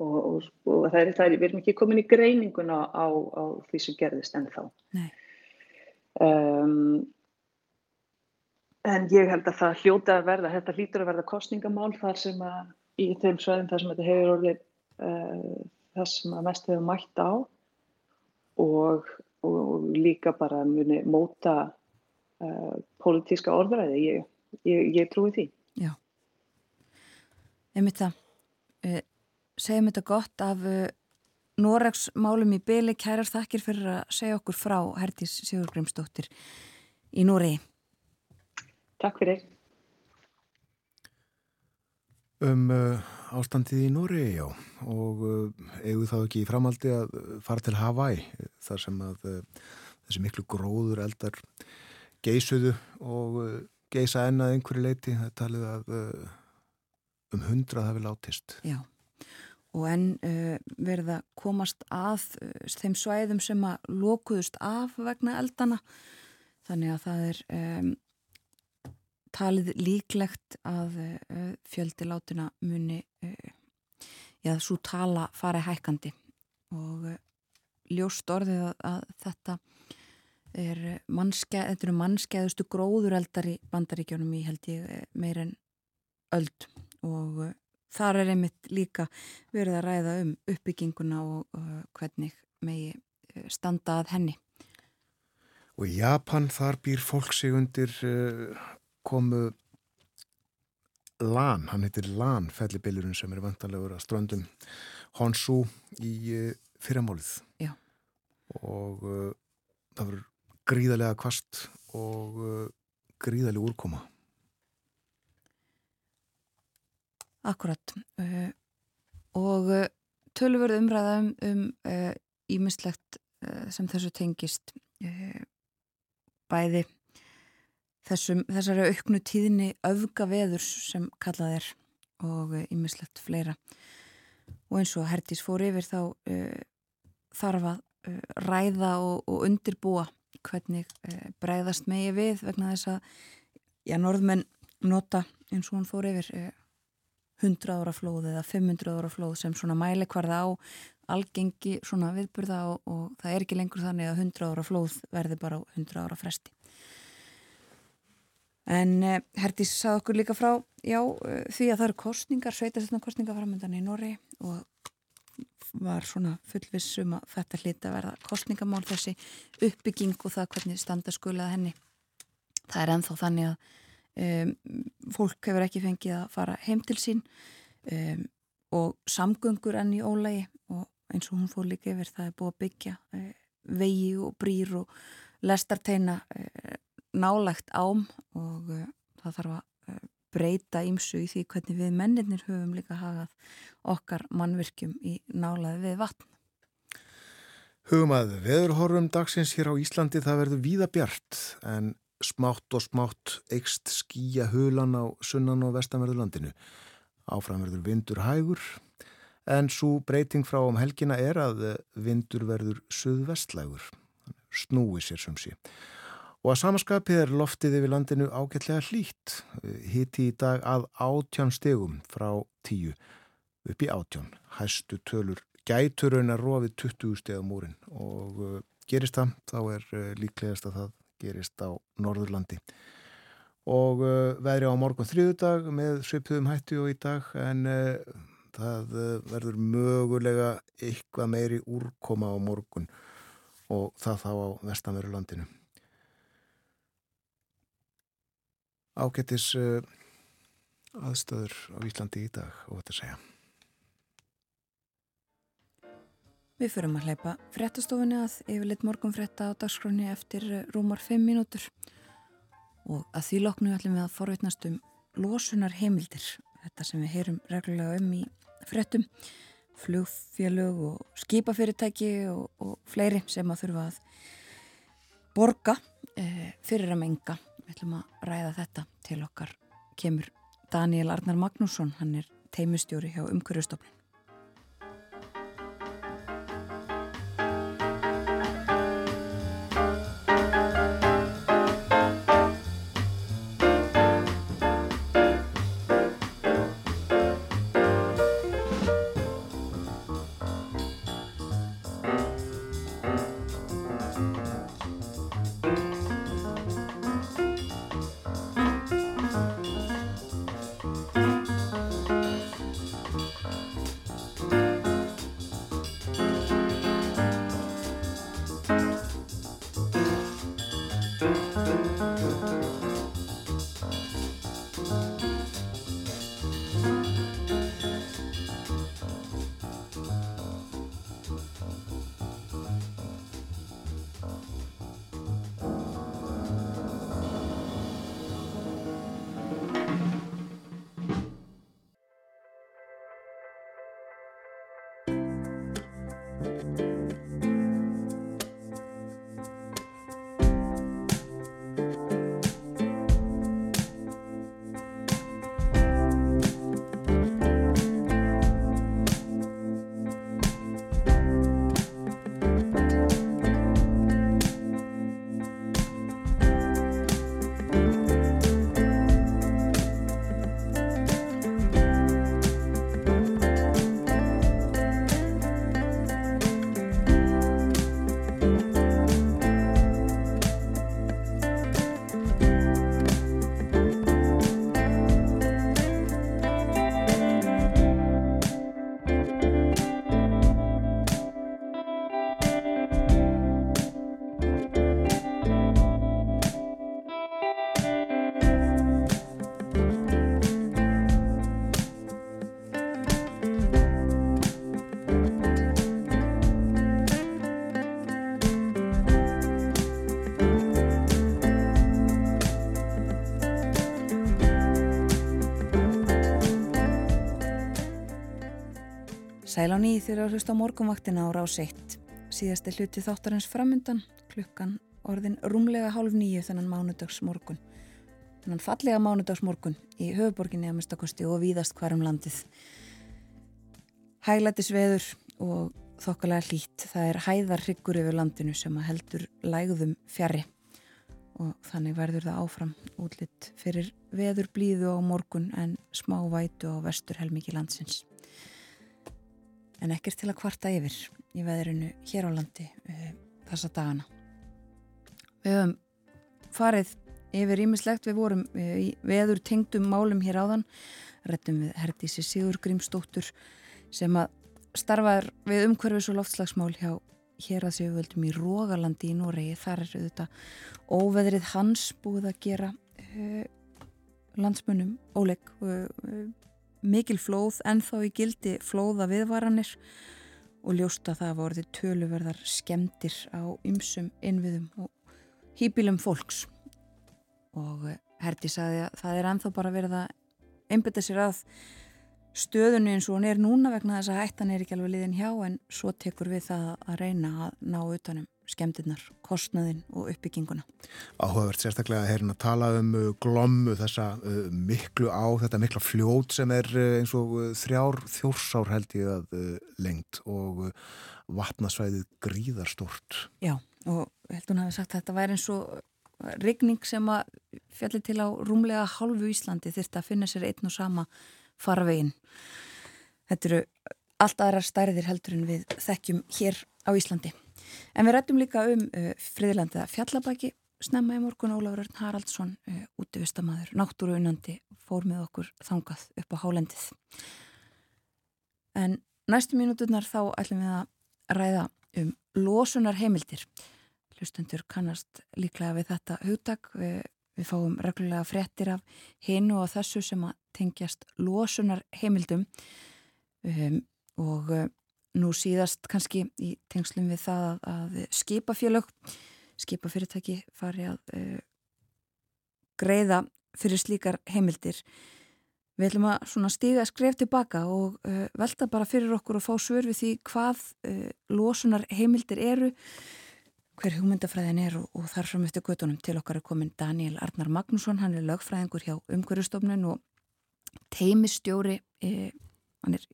og, og, og það er, það er, við erum ekki komin í greininguna á, á því sem gerðist ennþá. Um, en ég held að það hljóta að verða, þetta hlýtur að verða kostningamál þar sem að í þeim sveðum þar sem þetta hefur orðið uh, það sem að mest hefur mætt á og, og líka bara muni móta uh, pólitíska orðræði, ég, ég, ég trúi því. Já, einmitt það. Segjum þetta gott af uh, Noregs málum í byli. Kærar þakkir fyrir að segja okkur frá Hertís Sigur Grimsdóttir í Noregi. Takk fyrir. Um uh, ástandið í Noregi, já, og uh, eigum þá ekki í framaldi að fara til Hawaii, þar sem að uh, þessi miklu gróður eldar geysuðu og uh, geysa ennað einhverju leiti, það talið að uh, um hundrað hafi látist. Já og enn uh, verða komast að uh, þeim svæðum sem að lokuðust af vegna eldana þannig að það er um, talið líklegt að uh, fjöldi látina muni já, svo tala fari hækandi og ljóst orðið að, að þetta er mannske, þetta eru mannskeðustu gróðureldar í bandaríkjónum í held ég meir en öld. Og þar er einmitt líka verið að ræða um uppbygginguna og hvernig megi uh, standa að henni. Og í Japan þar býr fólk sig undir uh, komu LAN, hann heitir LAN fellibillurinn sem er vantanlegur að ströndum Honshu í uh, fyrramálið. Já. Og uh, það verður gríðarlega kvast og uh, gríðarlega úrkoma. Akkurat uh, og uh, tölurverð umræða um ímislegt um, uh, sem þessu tengist uh, bæði þessum, þessari auknu tíðni öfgaveðurs sem kallað er og ímislegt uh, fleira. Og eins og Hertís fór yfir þá uh, þarf að ræða og, og undirbúa hvernig bregðast megi við vegna þess að já, norðmenn nota eins og hún fór yfir 100 ára flóð eða 500 ára flóð sem svona mælikvarða á algengi svona viðburða og, og það er ekki lengur þannig að 100 ára flóð verði bara á 100 ára fresti. En eh, Herdís sað okkur líka frá, já, eh, því að það eru kostningar, sveitastöndar kostningar framöndan í Nóri og var svona fullvissum að þetta hlita að verða kostningamál þessi uppbygging og það hvernig standa skulað henni. Það er enþá þannig að um, fólk hefur ekki fengið að fara heim til sín um, og samgöngur enn í ólægi og eins og hún fór líka yfir það er búið að byggja uh, vegi og brýr og lestarteina uh, nálagt ám og uh, það þarf að breyta ímsu í því hvernig við menninir höfum líka hagað okkar mannvirkjum í nálaði við vatn. Hugum að veðurhorfum dagsins hér á Íslandi það verður víða bjart en smátt og smátt eikst skýja hulan á sunnan og vestanverðurlandinu. Áframverður vindur hægur en svo breyting frá um helgina er að vindur verður suðvestlægur, snúi sér sem sé. Og að samaskapið er loftið yfir landinu ágætlega hlýtt, hitti í dag að átján stegum frá tíu upp í átján. Hæstu tölur gætur raun að rofið 20 stegum úrin og uh, gerist það, þá er uh, líklegast að það gerist á Norðurlandi. Og uh, veðri á morgun þriðudag með svipuðum hætti og í dag en uh, það uh, verður mögulega eitthvað meiri úrkoma á morgun og það þá á vestanveru landinu. Ágættis aðstöður á Íslandi í dag og þetta segja Við förum að hleypa fréttastofunni að yfirleitt morgun frétta á dagskráni eftir eh, rúmar 5 mínútur og að því loknu ætlum við að forveitnast um losunar heimildir, þetta sem við heyrum reglulega um í fréttum, flugfélög og skipafyrirtæki og, og fleiri sem að þurfa að borga e, fyrir að menga. Við ætlum að ræða þetta til okkar kemur Daniel Arnar Magnússon, hann er teimustjóri hjá Umhverjastofnun. Sæl á nýð þegar að hlusta á morgunvaktina á rás 1. Síðasti hluti þáttarins framundan, klukkan orðin rúmlega hálf nýju þennan mánudags morgun. Þennan fallega mánudags morgun í höfuborginni að mistakosti og víðast hverjum landið. Hæglætis veður og þokkalega hlýtt. Það er hæðar hryggur yfir landinu sem að heldur lægðum fjari og þannig verður það áfram útlitt fyrir veður blíðu á morgun en smá vætu á vestur helmiki landsins en ekkert til að kvarta yfir í veðrinu hér á landi uh, þessa dagana. Við höfum farið yfir ímislegt, við vorum uh, í veður tengdum málum hér áðan, réttum við Herdísi Sigur Grímsdóttur sem að starfaður við umhverfis og loftslagsmál hjá hér að séu völdum í Rógalandi í Noregi. Þar er þetta óveðrið hans búið að gera uh, landsmunum óleik og mikil flóð en þá í gildi flóða viðvaranir og ljósta það að voruði töluverðar skemdir á ymsum innviðum og hýpilum fólks. Og eh, Herdi saði að það er enþá bara verið að einbita sér að stöðunni eins og hún er núna vegna þess að hættan er ekki alveg liðin hjá en svo tekur við það að reyna að ná utanum skemmtinnar, kostnaðin og uppbygginguna. Áhugavert sérstaklega að hérna tala um uh, glommu þessa uh, miklu á, þetta mikla fljót sem er uh, eins og þrjár þjórsár held ég að lengt og vatnasvæðið gríðarstort. Já, og heldur hún hafi sagt að þetta væri eins og rigning sem að fjallir til á rúmlega hálfu Íslandi þurft að finna sér einn og sama farvegin. Þetta eru allt aðrar stærðir heldur en við þekkjum hér á Íslandi. En við rættum líka um uh, friðlandið að fjallabæki snemma í morgun Ólafur Örn Haraldsson uh, útvistamaður, náttúru unnandi fór með okkur þangað upp á hálendið. En næstu mínúturnar þá ætlum við að ræða um losunar heimildir. Hlustendur kannast líklega við þetta hugtak. Við, við fáum reglulega frettir af hinu og þessu sem að tengjast losunar heimildum um, og uh, nú síðast kannski í tengslum við það að, að skipafélög, skipafyrirtæki fari að uh, greiða fyrir slíkar heimildir. Við ætlum að stíga skref tilbaka og uh, velta bara fyrir okkur og fá svör við því hvað uh, losunar heimildir eru, hver hugmyndafræðin er og, og þar fram eftir göttunum til okkar er komin Daniel Arnar Magnússon, hann er lögfræðingur hjá umhverjastofnun og teimistjóri, hann er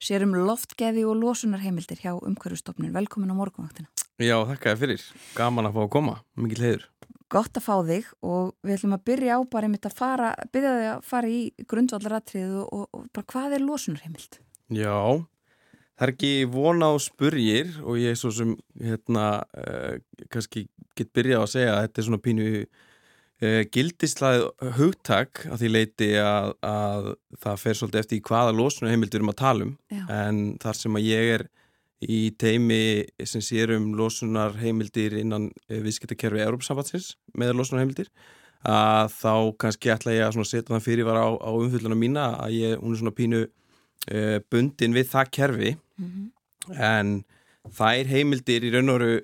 sér um loftgeði og losunarheimildir hjá umhverfustofnun. Velkomin á morgunvaktina. Já, þakka þér fyrir. Gaman að fá að koma. Mikið heiður. Gott að fá þig og við ætlum að byrja á bara einmitt að fara, byrja þig að fara í grundvallaratriðu og, og bara hvað er losunarheimild? Já, það er ekki vona á spurgir og ég er svo sem hérna uh, kannski get byrjað að segja að þetta er svona pínu Uh, gildislæð hugtak að því leiti að, að það fer svolítið eftir hvaða losuna heimildur um að tala um Já. en þar sem að ég er í teimi sem sér um losunar heimildir innan uh, viðskiptakerfi Európsambatsins með losunar heimildir að þá kannski ætla ég að setja það fyrir var á, á umfyllunum mína að ég, hún er svona pínu uh, bundin við það kerfi mm -hmm. en það er heimildir í raun og veru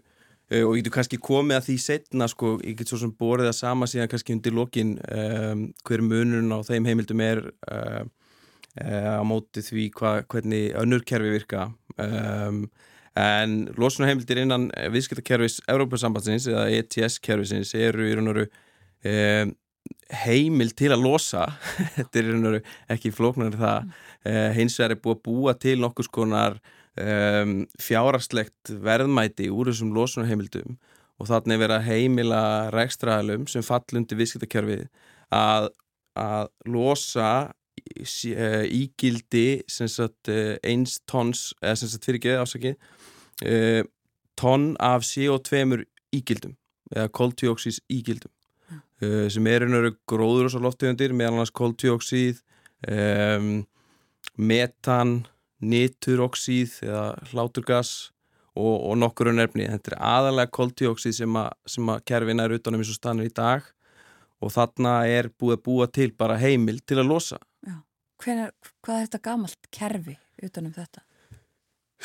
og ég getur kannski komið að því setna sko, ég get svo sem borðið að sama síðan kannski undir lokin um, hver munun á þeim heimildum er uh, á móti því hva, hvernig önnur kerfi virka. Um, en losunarheimildir innan viðskiptakerfis Európa-sambandsins eða ETS-kerfisins eru í raun og veru um, heimil til að losa. Þetta er raun og veru ekki flóknar það. Mm. uh, hins vegar er búið að búa til nokkus konar um, fjárastlegt verðmæti úr þessum losunarheimildum og þannig vera heimila rækstraðalum sem fallundi viðskiptakerfið að, að losa Eh, ígildi sagt, eh, eins tons eða sem sagt fyrir ekki ásaki uh, tonn af CO2 ígildum eða koltjóksís ígildum uh, sem er einhverju gróður og svo loftegundir meðal annars koltjóksíð um, metan nituroksíð eða hláturgas og, og nokkur nefni þetta er aðalega koltjóksíð sem að, að kerfin er utanum eins og stannir í dag og þarna er búið að búa til bara heimil til að losa. Hvenar, hvað er þetta gamalt kerfi utanum þetta?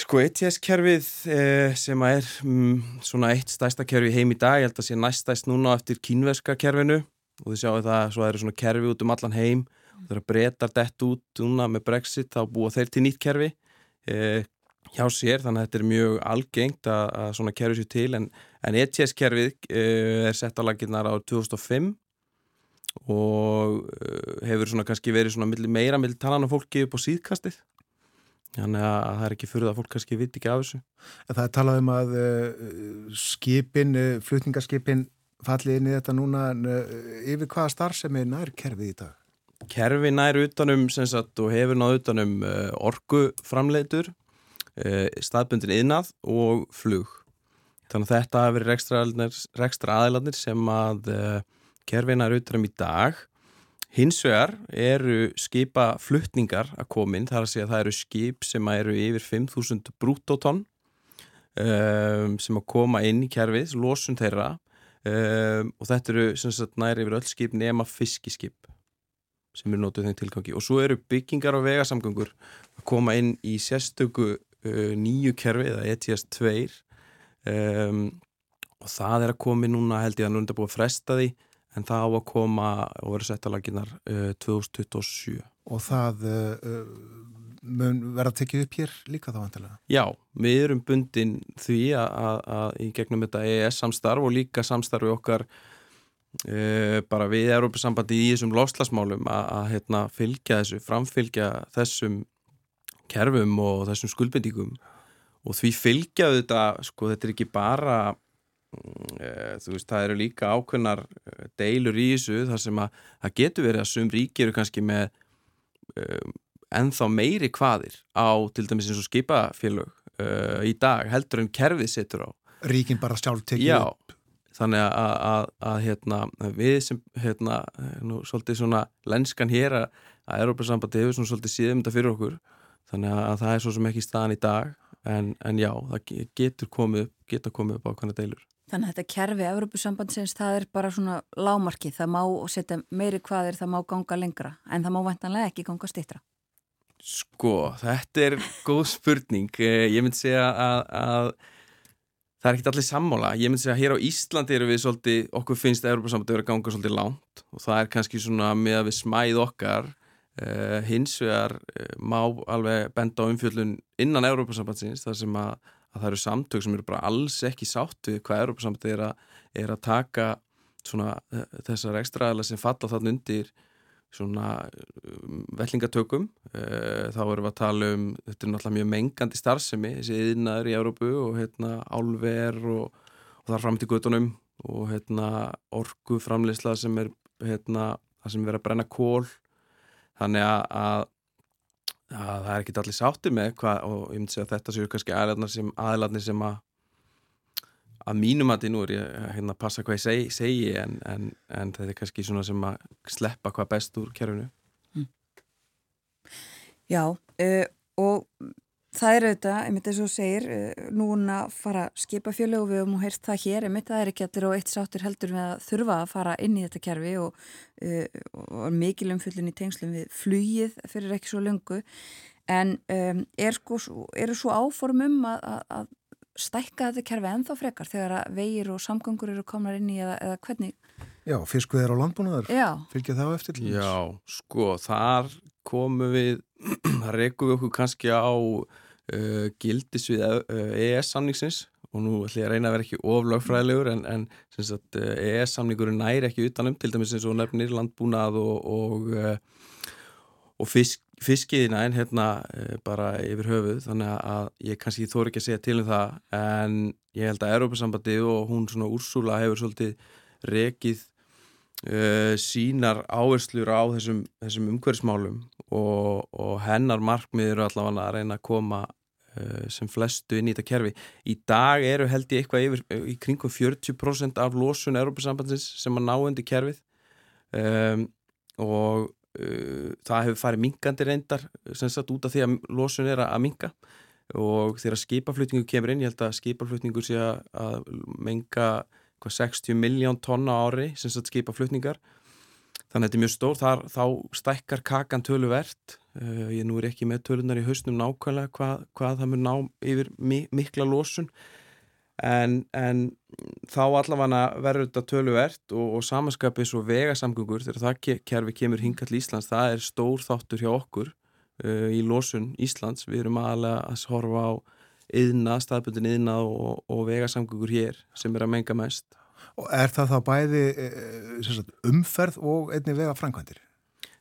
Sko ETS-kerfið eh, sem er mm, svona eitt stæsta kerfi heim í dag, ég held að sé næstæst núna eftir kínverska kerfinu. Og þið sjáu það að svo eru svona kerfi út um allan heim eru breytar dett út núna með Brexit þá búa þeir til nýtt kerfi eh, hjá sér þannig að þetta er mjög algengt að, að svona kerfi sér til en, en ETS-kerfið eh, er sett á laginnar á 2005 og uh, hefur svona kannski verið svona meira með talan af fólki upp á síðkastið þannig að það er ekki fyrir það að fólk kannski viti ekki af þessu Það er talað um að uh, skipin, uh, flutningarskipin fallið inn í þetta núna en yfir hvaða starfsemi nær kerfið í dag? Kerfi nær utanum sagt, og hefur náð utanum orguframleitur staðbundin innað og flug. Þannig að þetta hefur rekstra aðeilarnir sem að kerfinar utanum í dag. Hins vegar eru skipa fluttningar að komin þar að segja að það eru skip sem eru yfir 5.000 brúttótonn um, sem að koma inn í kerfið, losun þeirra um, og þetta eru sagt, næri yfir öll skip nema fiskiskip sem eru nótuð þeim tilgangi og svo eru byggingar og vegasamgöngur að koma inn í sérstöku uh, nýju kerfi eða ETS 2 um, og það er að komi núna held ég að núna er búið að fresta því en það á að koma og vera sett að laginnar uh, 2027. Og það uh, mun vera tekið upp hér líka þá vantilega? Já, við erum bundin því að í gegnum þetta EES samstarf og líka samstarfi okkar uh, bara við Európa-sambandi í þessum loslasmálum að hérna, fylgja þessu, framfylgja þessum kerfum og þessum skuldbendingum og því fylgja þetta, sko, þetta er ekki bara Eh, þú veist, það eru líka ákveðnar eh, deilur í þessu þar sem að það getur verið að sum ríki eru kannski með um, ennþá meiri hvaðir á til dæmis eins og skipafélög í dag heldur en kerfið setur á. Ríkin bara sjálf tekið upp þannig að, að, að hérna, við sem hérna, nú, svolítið svona lenskan hér að, að Európa-sambandi hefur svona svolítið síðum þetta fyrir okkur þannig að það er svo sem ekki staðan í dag en, en já, það getur komið, getur komið upp á hvernig deilur Þannig að þetta kerfi Európusambandsins, það er bara svona lámarki, það má setja meiri hvaðir, það má ganga lengra, en það má vantanlega ekki ganga stittra. Sko, þetta er góð spurning. Eh, ég myndi segja að, að það er ekkit allir sammála. Ég myndi segja að hér á Íslandi eru við svolítið, okkur finnst að vera ganga svolítið lánt og það er kannski svona með að við smæð okkar. Uh, hins vegar uh, má alveg benda á umfjöldun innan Európusambandsins, þar sem að að það eru samtök sem eru bara alls ekki sátt við hvað Európa-samtök er, er að taka svona, eh, þessar ekstraðala sem falla þann undir svona um, vellingatökum. Eh, þá erum við að tala um þetta er náttúrulega mjög mengandi starfsemi þessi yðnaður í Európu og hérna álver og, og þar fram til gutunum og hérna orgu framleysla sem er hérna það sem verður að brenna kól þannig að að það er ekki allir sátti með hvað, og ég myndi segja að þetta séu kannski aðlarnir sem, aðlarnir sem að að mínum að því nú er ég hérna að passa hvað ég segi, segi en, en, en þetta er kannski svona sem að sleppa hvað best úr kerfinu mm. Já uh, og það er auðvitað, einmitt eins og segir, eh, núna fara skipafjölu og við höfum heirt það hér, einmitt það er ekki allir og eitt sáttur heldur við að þurfa að fara inn í þetta kerfi og, uh, og mikil umfyllin í tengslum við flugið fyrir ekki svo lungu en um, er sko, eru svo áform um að, að, að stækka þetta kerfi ennþá frekar þegar að vegir og samgangur eru komnar inn í eða, eða hvernig? Já, fiskuðir á landbúnaðar, fylgja það á eftir? Já, sko, þar komum við, rekum við okkur kannski á uh, gildis við uh, EES-samningsins og nú ætlum ég að reyna að vera ekki oflagfræðilegur en, en sagt, uh, EES-samningurinn næri ekki utanum, til dæmis eins og nefnir landbúnað og, og, uh, og fisk fiskiðina en hérna eh, bara yfir höfuð þannig að ég kannski þóri ekki að segja til um það en ég held að Európa-sambandi og hún svona Úrsula hefur svolítið rekið uh, sínar áherslur á þessum, þessum umhverfsmálum og, og hennar markmið eru allavega að reyna að koma uh, sem flestu inn í þetta kerfi. Í dag eru held ég eitthvað yfir í kringum 40% af losun Európa-sambandsins sem að ná undir kerfið um, og uh, það hefur farið mingandi reyndar sem sagt út af því að losun er að minga og þegar skipaflutningu kemur inn, ég held að skipaflutningu sé að menga 60 miljón tonna ári sem sagt skipaflutningar. Þannig að þetta er mjög stór, Þar, þá stækkar kakan töluvert. Uh, ég nú er ekki með tölunar í hausnum nákvæmlega hvað, hvað það mun ná yfir mikla losun en, en þá allavega verður þetta töluvert og, og samanskapið svo vegasamgöngur. Þegar það kerfi kemur hinga til Íslands það er stór þáttur hjá okkur uh, í losun Íslands. Við erum aðalega að horfa á yðna, staðbundin yðna og, og vegasamgöngur hér sem er að menga mest. Og er það þá bæði eh, sagt, umferð og einni vega framkvæmdir?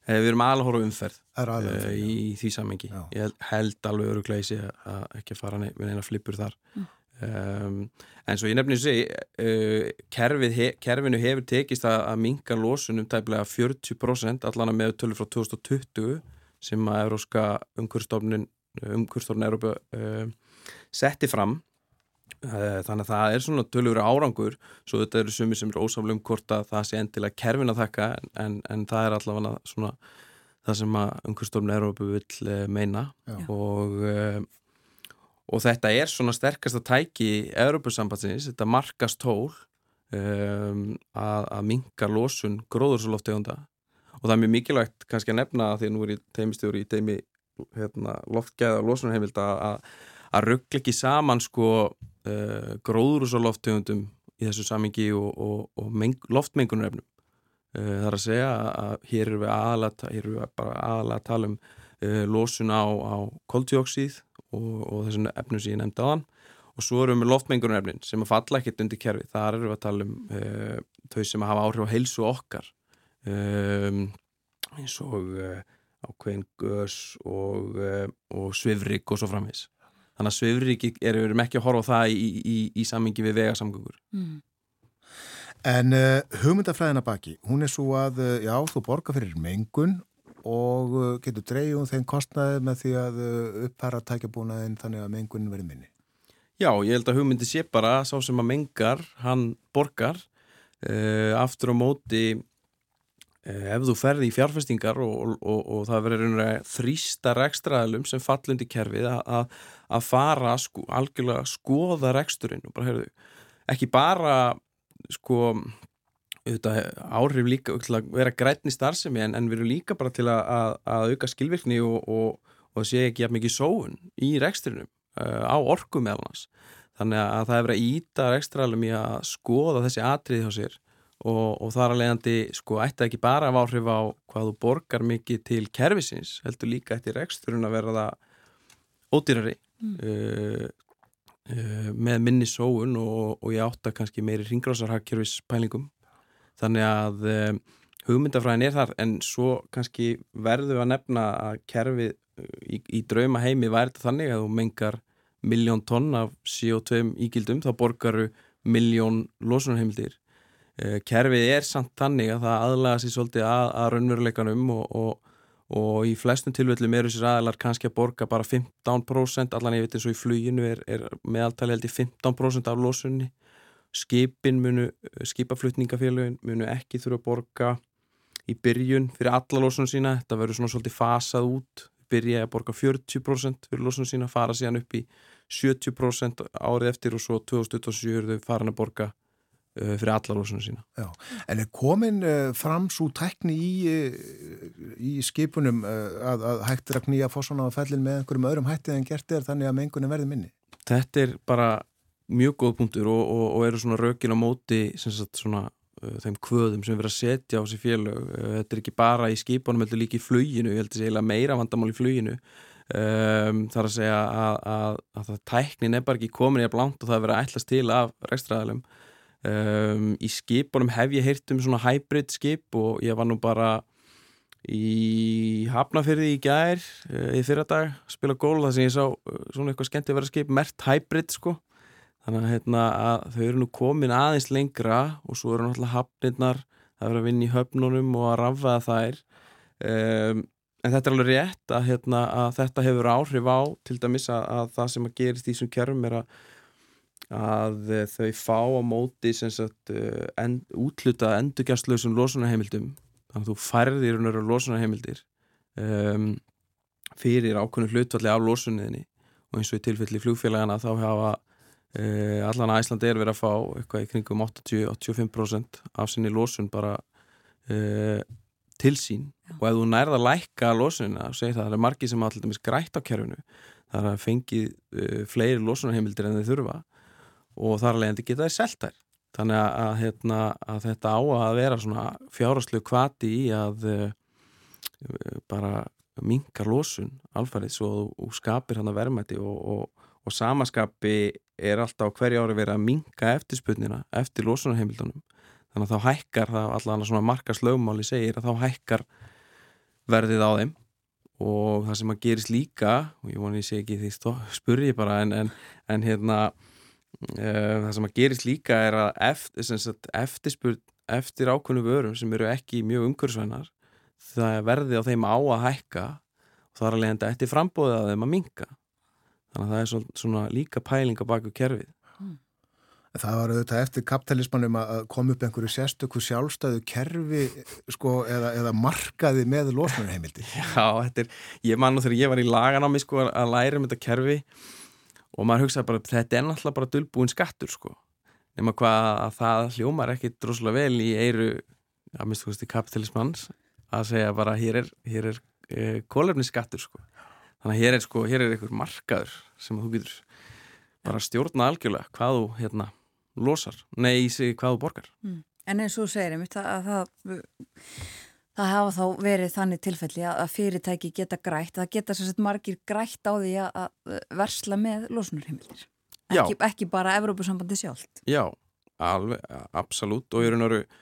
Eh, við erum aðalega að horfa umferð uh, í því samengi ég held alveg örugleisi að ekki fara með eina flipur þar. Mm. Um, en svo ég nefnir segja uh, he, kerfinu hefur tekist að, að minga lósunum tæplega 40% allan að með tölur frá 2020 sem að Európska umhverfstofnun umhverfstofnun Európa uh, setti fram uh, þannig að það er svona tölur árangur svo þetta eru sumir sem eru ósáflum um hvort að það sé endilega kerfin að þakka en, en það er allavega svona það sem að umhverfstofnun Európa vil meina Já. og og þetta er svona sterkasta tæki í Európusambatsins, þetta markast tól um, að, að minka losun gróðursloftegunda og það er mjög mikilvægt kannski að nefna því að nú er ég teimistjóri í teimi hérna, loftgæða og losunarheimild að, að ruggla ekki saman sko uh, gróðursloftegundum í þessu samingi og, og, og meng, loftmengunarefnum. Uh, það er að segja að hér eru við aðalega, að tala um losun á, á koldjóksíð og, og þessum efnum sem ég nefndi á hann og svo erum við loftmengunarefnin sem að falla ekkert undir kerfi, þar eru við að tala um uh, þau sem að hafa áhrif á heilsu okkar. Um, eins og uh, ákveðin gös og, uh, og svifrik og svo framvis þannig að svifrik erum við ekki að horfa á það í, í, í samingi við vegasamgöngur. Mm. En hugmyndafræðina baki, hún er svo að já, þú borgar fyrir mengun og uh, getur dreyjum þeim kostnaði með því að uh, upphæra tækjabúnaðin þannig að mengunin verið minni. Já, ég held að hugmyndi sé bara sá sem að mengar, hann borgar uh, aftur á móti uh, ef þú ferði í fjárfestingar og, og, og, og það verður þrýstar ekstraðalum sem fallundi kerfið að fara sko, algjörlega að skoða reksturinn og bara, heyrðu, ekki bara sko áhrif líka að vera grætni starfsemi en, en við erum líka bara til að, að auka skilvirkni og, og, og sé ekki jafn mikið sóun í rekstrinum uh, á orku meðlans þannig að það er verið að íta rekstralum í að skoða þessi atrið hjá sér og, og þar að leiðandi sko ætti ekki bara af áhrif á hvað þú borgar mikið til kervisins heldur líka eftir reksturinn að vera það ódýrari mm. uh, uh, með minni sóun og ég átta kannski meiri ringgrásarhagkerfis pælingum þannig að um, hugmyndafræðin er þar en svo kannski verður að nefna að kerfið uh, í, í drauma heimi væri þetta þannig að þú mengar miljón tonn af CO2 ígildum þá borgaru miljón losunarheimildir. Uh, kerfið er samt þannig að það aðlaga sér svolítið að, að raunveruleikanum og, og, og í flestum tilvöldum eru sér aðlar kannski að borga bara 15% allan ég veit eins og í fluginu er, er meðaltali held í 15% af losunni skipin munu, skipaflutningafélagin munu ekki þurfa að borga í byrjun fyrir alla lósunum sína, þetta verður svona svolítið fasað út byrja að borga 40% fyrir losunum sína, fara síðan upp í 70% árið eftir og svo 2027 eru þau farin að borga uh, fyrir alla losunum sína. Já, en er komin uh, fram svo tekni í, uh, í skipunum uh, að, að hægt er að knýja fórsvona á fellin með einhverjum öðrum hættið en gert er þannig að mengunum verði minni? Þetta er bara mjög góð punktur og, og, og eru svona rökin á móti sagt, svona, uh, þeim kvöðum sem erum að setja á þessi félög. Uh, þetta er ekki bara í skipunum, er líka í fluginu, ég held að segja meira vandamál í fluginu. Um, þar að segja að, að, að það tæknin er bara ekki komin í að blant og það er verið að ætlas til af rekstraðalum um, í skipunum hef ég heyrt um svona hybrid skip og ég var nú bara í Hafnafyrði í gær í fyrra dag, spila gól þar sem ég sá svona eitthvað skemmt að vera skip mert hybrid sko þannig að, hérna, að þau eru nú komin aðeins lengra og svo eru náttúrulega hafnirnar það verður að vinna í höfnunum og að rafða þær. Um en þetta er alveg rétt að, hérna, að þetta hefur áhrif á til dæmis að, að það sem að gerist í þessum kjörfum er að, að þau fá á móti sagt, eh, end, útluta endurgjastlausum losunarheimildum. Þannig að þú færðir um losunarheimildir um, fyrir ákveðinu hlutvalli af losunniðinni og eins og í tilfelli flugfélagana þá hafa allan að Æslandi er verið að fá eitthvað í kringum 80-85% af sinni losun bara uh, til sín. Já. og ef þú nærða að lækka losunina og segir það, er margi sem alltaf grætt á kerfinu, það er að fengið uh, fleiri losunarheimildir en þeir þurfa og þar alveg en þið geta það seltar þannig að, að, hérna, að þetta á að vera svona fjárháslu kvati í að uh, bara mingar losun alfarið svo þú skapir hann að verðmætti og, og, og samaskapi er alltaf á hverju ári verið að minga eftirspunnina eftir losunarheimildunum. Þannig að þá hækkar það allan svona markas lögmáli segir að þá hækkar verðið á þeim. Og það sem að gerist líka og ég voni að ég segi ekki því spurði ég bara en, en, en hérna uh, það sem að gerist líka er að eftir, eftirspurn eftir ákveðnu vörum sem eru ekki mjög umhverfsvænar það verði á þeim á að hækka og það er alveg enda eftir frambóðið að þeim að minka þannig að það er svona, svona líka pælinga baku kerfið Það var auðvitað eftir kapitalismannum að koma upp einhverju sérstöku sjálfstæðu kerfi sko, eða, eða markaði með losnarheimildi. Já, þetta er, ég man nú þegar ég var í lagan á mig sko, að læra um þetta kerfi og maður hugsaði bara, þetta er náttúrulega bara dölbúin skattur sko. Nefna hvað að það hljómar ekki droslega vel í eiru, að minnstu hversti kapitalismanns, að segja bara hér er, hér er e, kólefni skattur sko. Þannig að hér er sko, hér er einhver markaður sem þú getur bara stjórna algjörlega hvað þú hérna losar, nei í sig hvað þú borgar. Mm. En eins og segir ég mitt að það það hafa þá verið þannig tilfelli að fyrirtæki geta grætt. Það geta sérstaklega margir grætt á því að versla með losunarheimildir. Ekki, ekki bara Evrópusambandi sjálft. Já, alveg, absolutt. Og ég er náttúrulega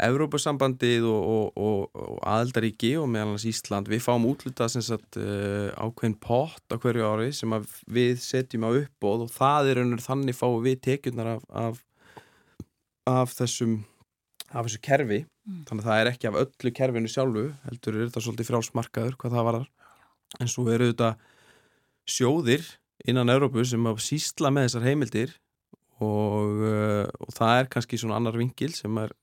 Evrópusambandið og, og, og, og aðeldaríki og meðal hans Ísland við fáum útlutað sagt, uh, ákveðin pott á hverju ári sem við setjum á uppbóð og það er unnur þannig fáum við tekjurnar af, af, af þessum af þessu kerfi mm. þannig að það er ekki af öllu kerfinu sjálfu heldur er þetta svolítið frálsmarkaður hvað það varar en svo eru þetta sjóðir innan Európu sem að sísla með þessar heimildir og, uh, og það er kannski svona annar vingil sem er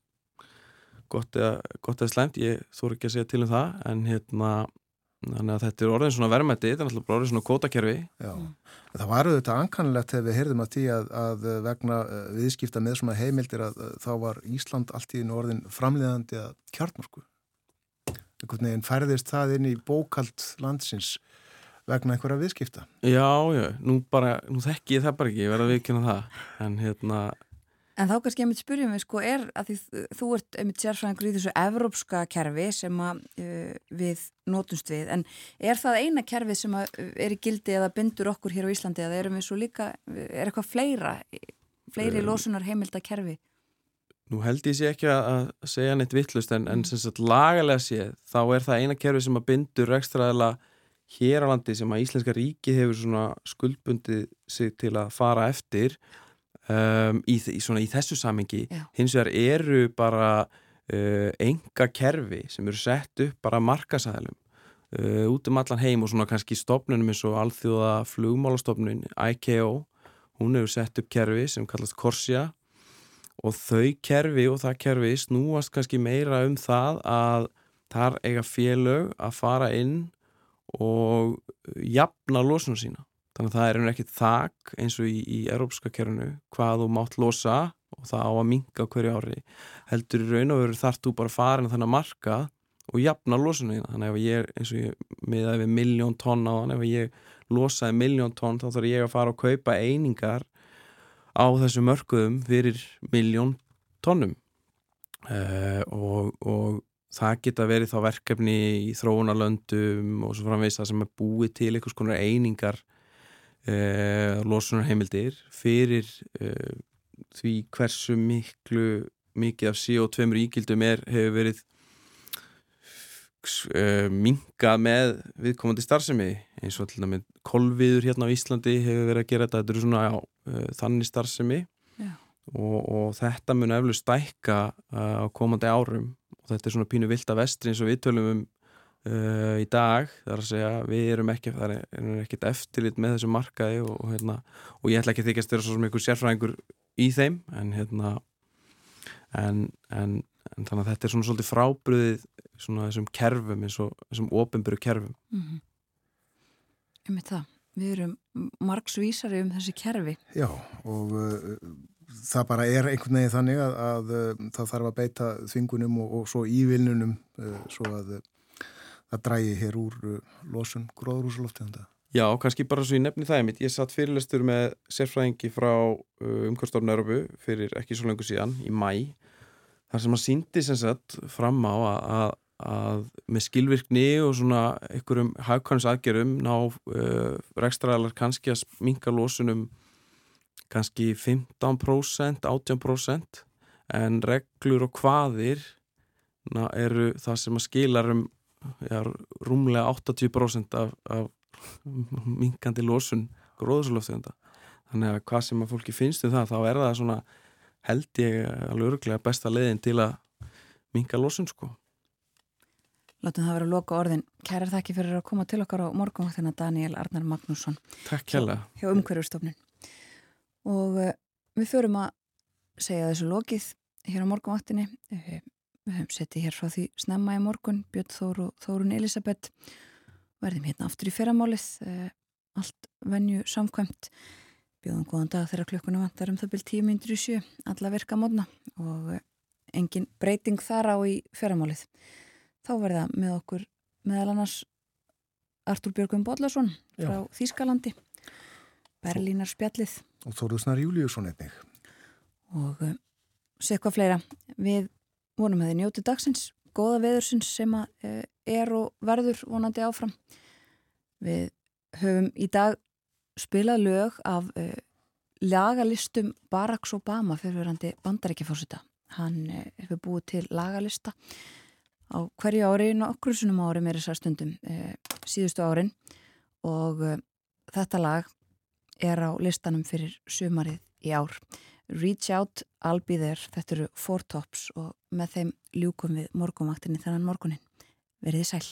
gott eða, gott eða slæmt, ég þóru ekki að segja til um það en hérna þannig að þetta er orðin svona verðmætti, þetta er náttúrulega orðin svona kótakerfi Já, það var auðvitað ankannilegt þegar við heyrðum að tí að, að vegna eh, viðskipta með svona heimildir að, að þá var Ísland allt í orðin framleiðandi að kjarnorku. Einhvern veginn færðist það inn í bókald landsins vegna einhverja viðskipta. Já, já, nú bara, nú þekk ég það bara ekki, ég verði að viðkynna það. En hérna En þá kannski ég mitt spyrjum við sko er að því þú ert einmitt sérfræðingur í þessu evrópska kerfi sem að, uh, við nótumst við. En er það eina kerfi sem uh, er í gildi eða bindur okkur hér á Íslandi eða erum við svo líka, er eitthvað fleira, fleiri um, losunar heimilda kerfi? Nú held ég sé ekki að segja neitt vittlust en, en sem sagt lagalega sé þá er það eina kerfi sem að bindur ekstraðila hér á landi sem að Íslenska ríki hefur svona skuldbundið sig til að fara eftir um, í, svona, í þessu samengi hins vegar eru bara uh, enga kerfi sem eru sett upp bara markasæðilum uh, út um allan heim og svona kannski stopnunum eins og alþjóða flugmálastofnun IKO, hún hefur sett upp kerfi sem kallast Korsia og þau kerfi og það kerfi snúast kannski meira um það að þar eiga félög að fara inn og jafna losuna sína þannig að það er ekki þak eins og í, í erópska kerfinu hvað þú mátt losa og það á að minga hverju ári heldur í raun og veru þarf þú bara farin að þannig að marka og jafna þína. Þannig að ef ég eins og ég miðaði við miljón tonn á þann ef ég losaði miljón tonn þá þarf ég að fara og kaupa einingar á þessu mörkuðum fyrir miljón tonnum. Uh, og, og það geta verið þá verkefni í þróunarlöndum og svo framvegs það sem er búið til einhvers konar einingar uh, losunarheimildir fyrir uh, því hversu miklu mikið af CO2 ígildum er hefur verið uh, mingað með viðkomandi starfsemi. Eins og til dæmi kolviður hérna á Íslandi hefur verið að gera þetta, þetta eru svona já, uh, þannig starfsemi. Og, og þetta mun eflu stækka uh, á komandi árum. Og þetta er svona pínu vilt að vestri eins og við tölum um í dag, það er að segja við erum ekki, er ekkert eftirlit með þessu markaði og, og, hérna, og ég ætla ekki að þykast að er svona einhver sérfræðingur í þeim en hérna en, en, en þannig að þetta er svona svolítið frábriðið svona þessum kerfum eins og þessum ofinböru kerfum. Mm -hmm. Með það, við erum margsvísari um þessi kerfi. Já og uh, það bara er einhvern veginn þannig að, að uh, það þarf að beita þvingunum og, og svo ívilnunum uh, svo að það drægi hér úr uh, losun gróðrúsaloftegunda Já, kannski bara svo ég nefni það ég mitt, ég satt fyrirlestur með sérfræðingi frá uh, umkvæmstofn Európu fyrir ekki svo lengur síðan, í mæ þar sem að síndi sem sagt fram á að, að að með skilvirkni og svona einhverjum hagkvæmst aðgerum ná uh, rekstraðalar kannski að minka lósunum kannski 15% 18% en reglur og hvaðir na, eru það sem að skilar um ja, rúmlega 80% af, af minkandi lósun gróðsólöfþjóðanda þannig að hvað sem að fólki finnst um það þá er það svona held ég alveg öruglega besta leiðin til að minka lósun sko Látum það vera að loka orðin. Kærar þakki fyrir að koma til okkar á morgunvaktina Daniel Arnar Magnússon. Takk hella. Hjá umhverjastofnun. Og uh, við förum að segja þessu lokið hér á morgunvaktinni. Við, höfum settið hér frá því snemma í morgun, Björn Þór og Þórun Elisabeth. Verðum hérna aftur í fyrramálið. Uh, allt venju samkvæmt. Bjóðum góðan dag þegar klukkunum vantar um það byrj tíu myndir í sjö. Alla virka módna og uh, engin breyting þar á í fyrramálið þá verða með okkur meðal annars Artur Björgum Bodlason frá Já. Þýskalandi Berlínar spjallið og Þóruðsnar Júliusson einnig og sér hvað fleira við vonum að þið njóti dagsins góða veðursins sem uh, er og verður vonandi áfram. Við höfum í dag spilað lög af uh, lagalistum Barack Obama fyrirverandi bandarækjafórsita hann hefur búið til lagalista á hverju ári, nokkur sunum ári með þessar stundum e, síðustu árin. Og þetta lag er á listanum fyrir sumarið í ár. Reach Out, I'll Be There, þetta eru Four Tops og með þeim ljúkum við morgunvaktinni þannan morgunin. Verðið sæl.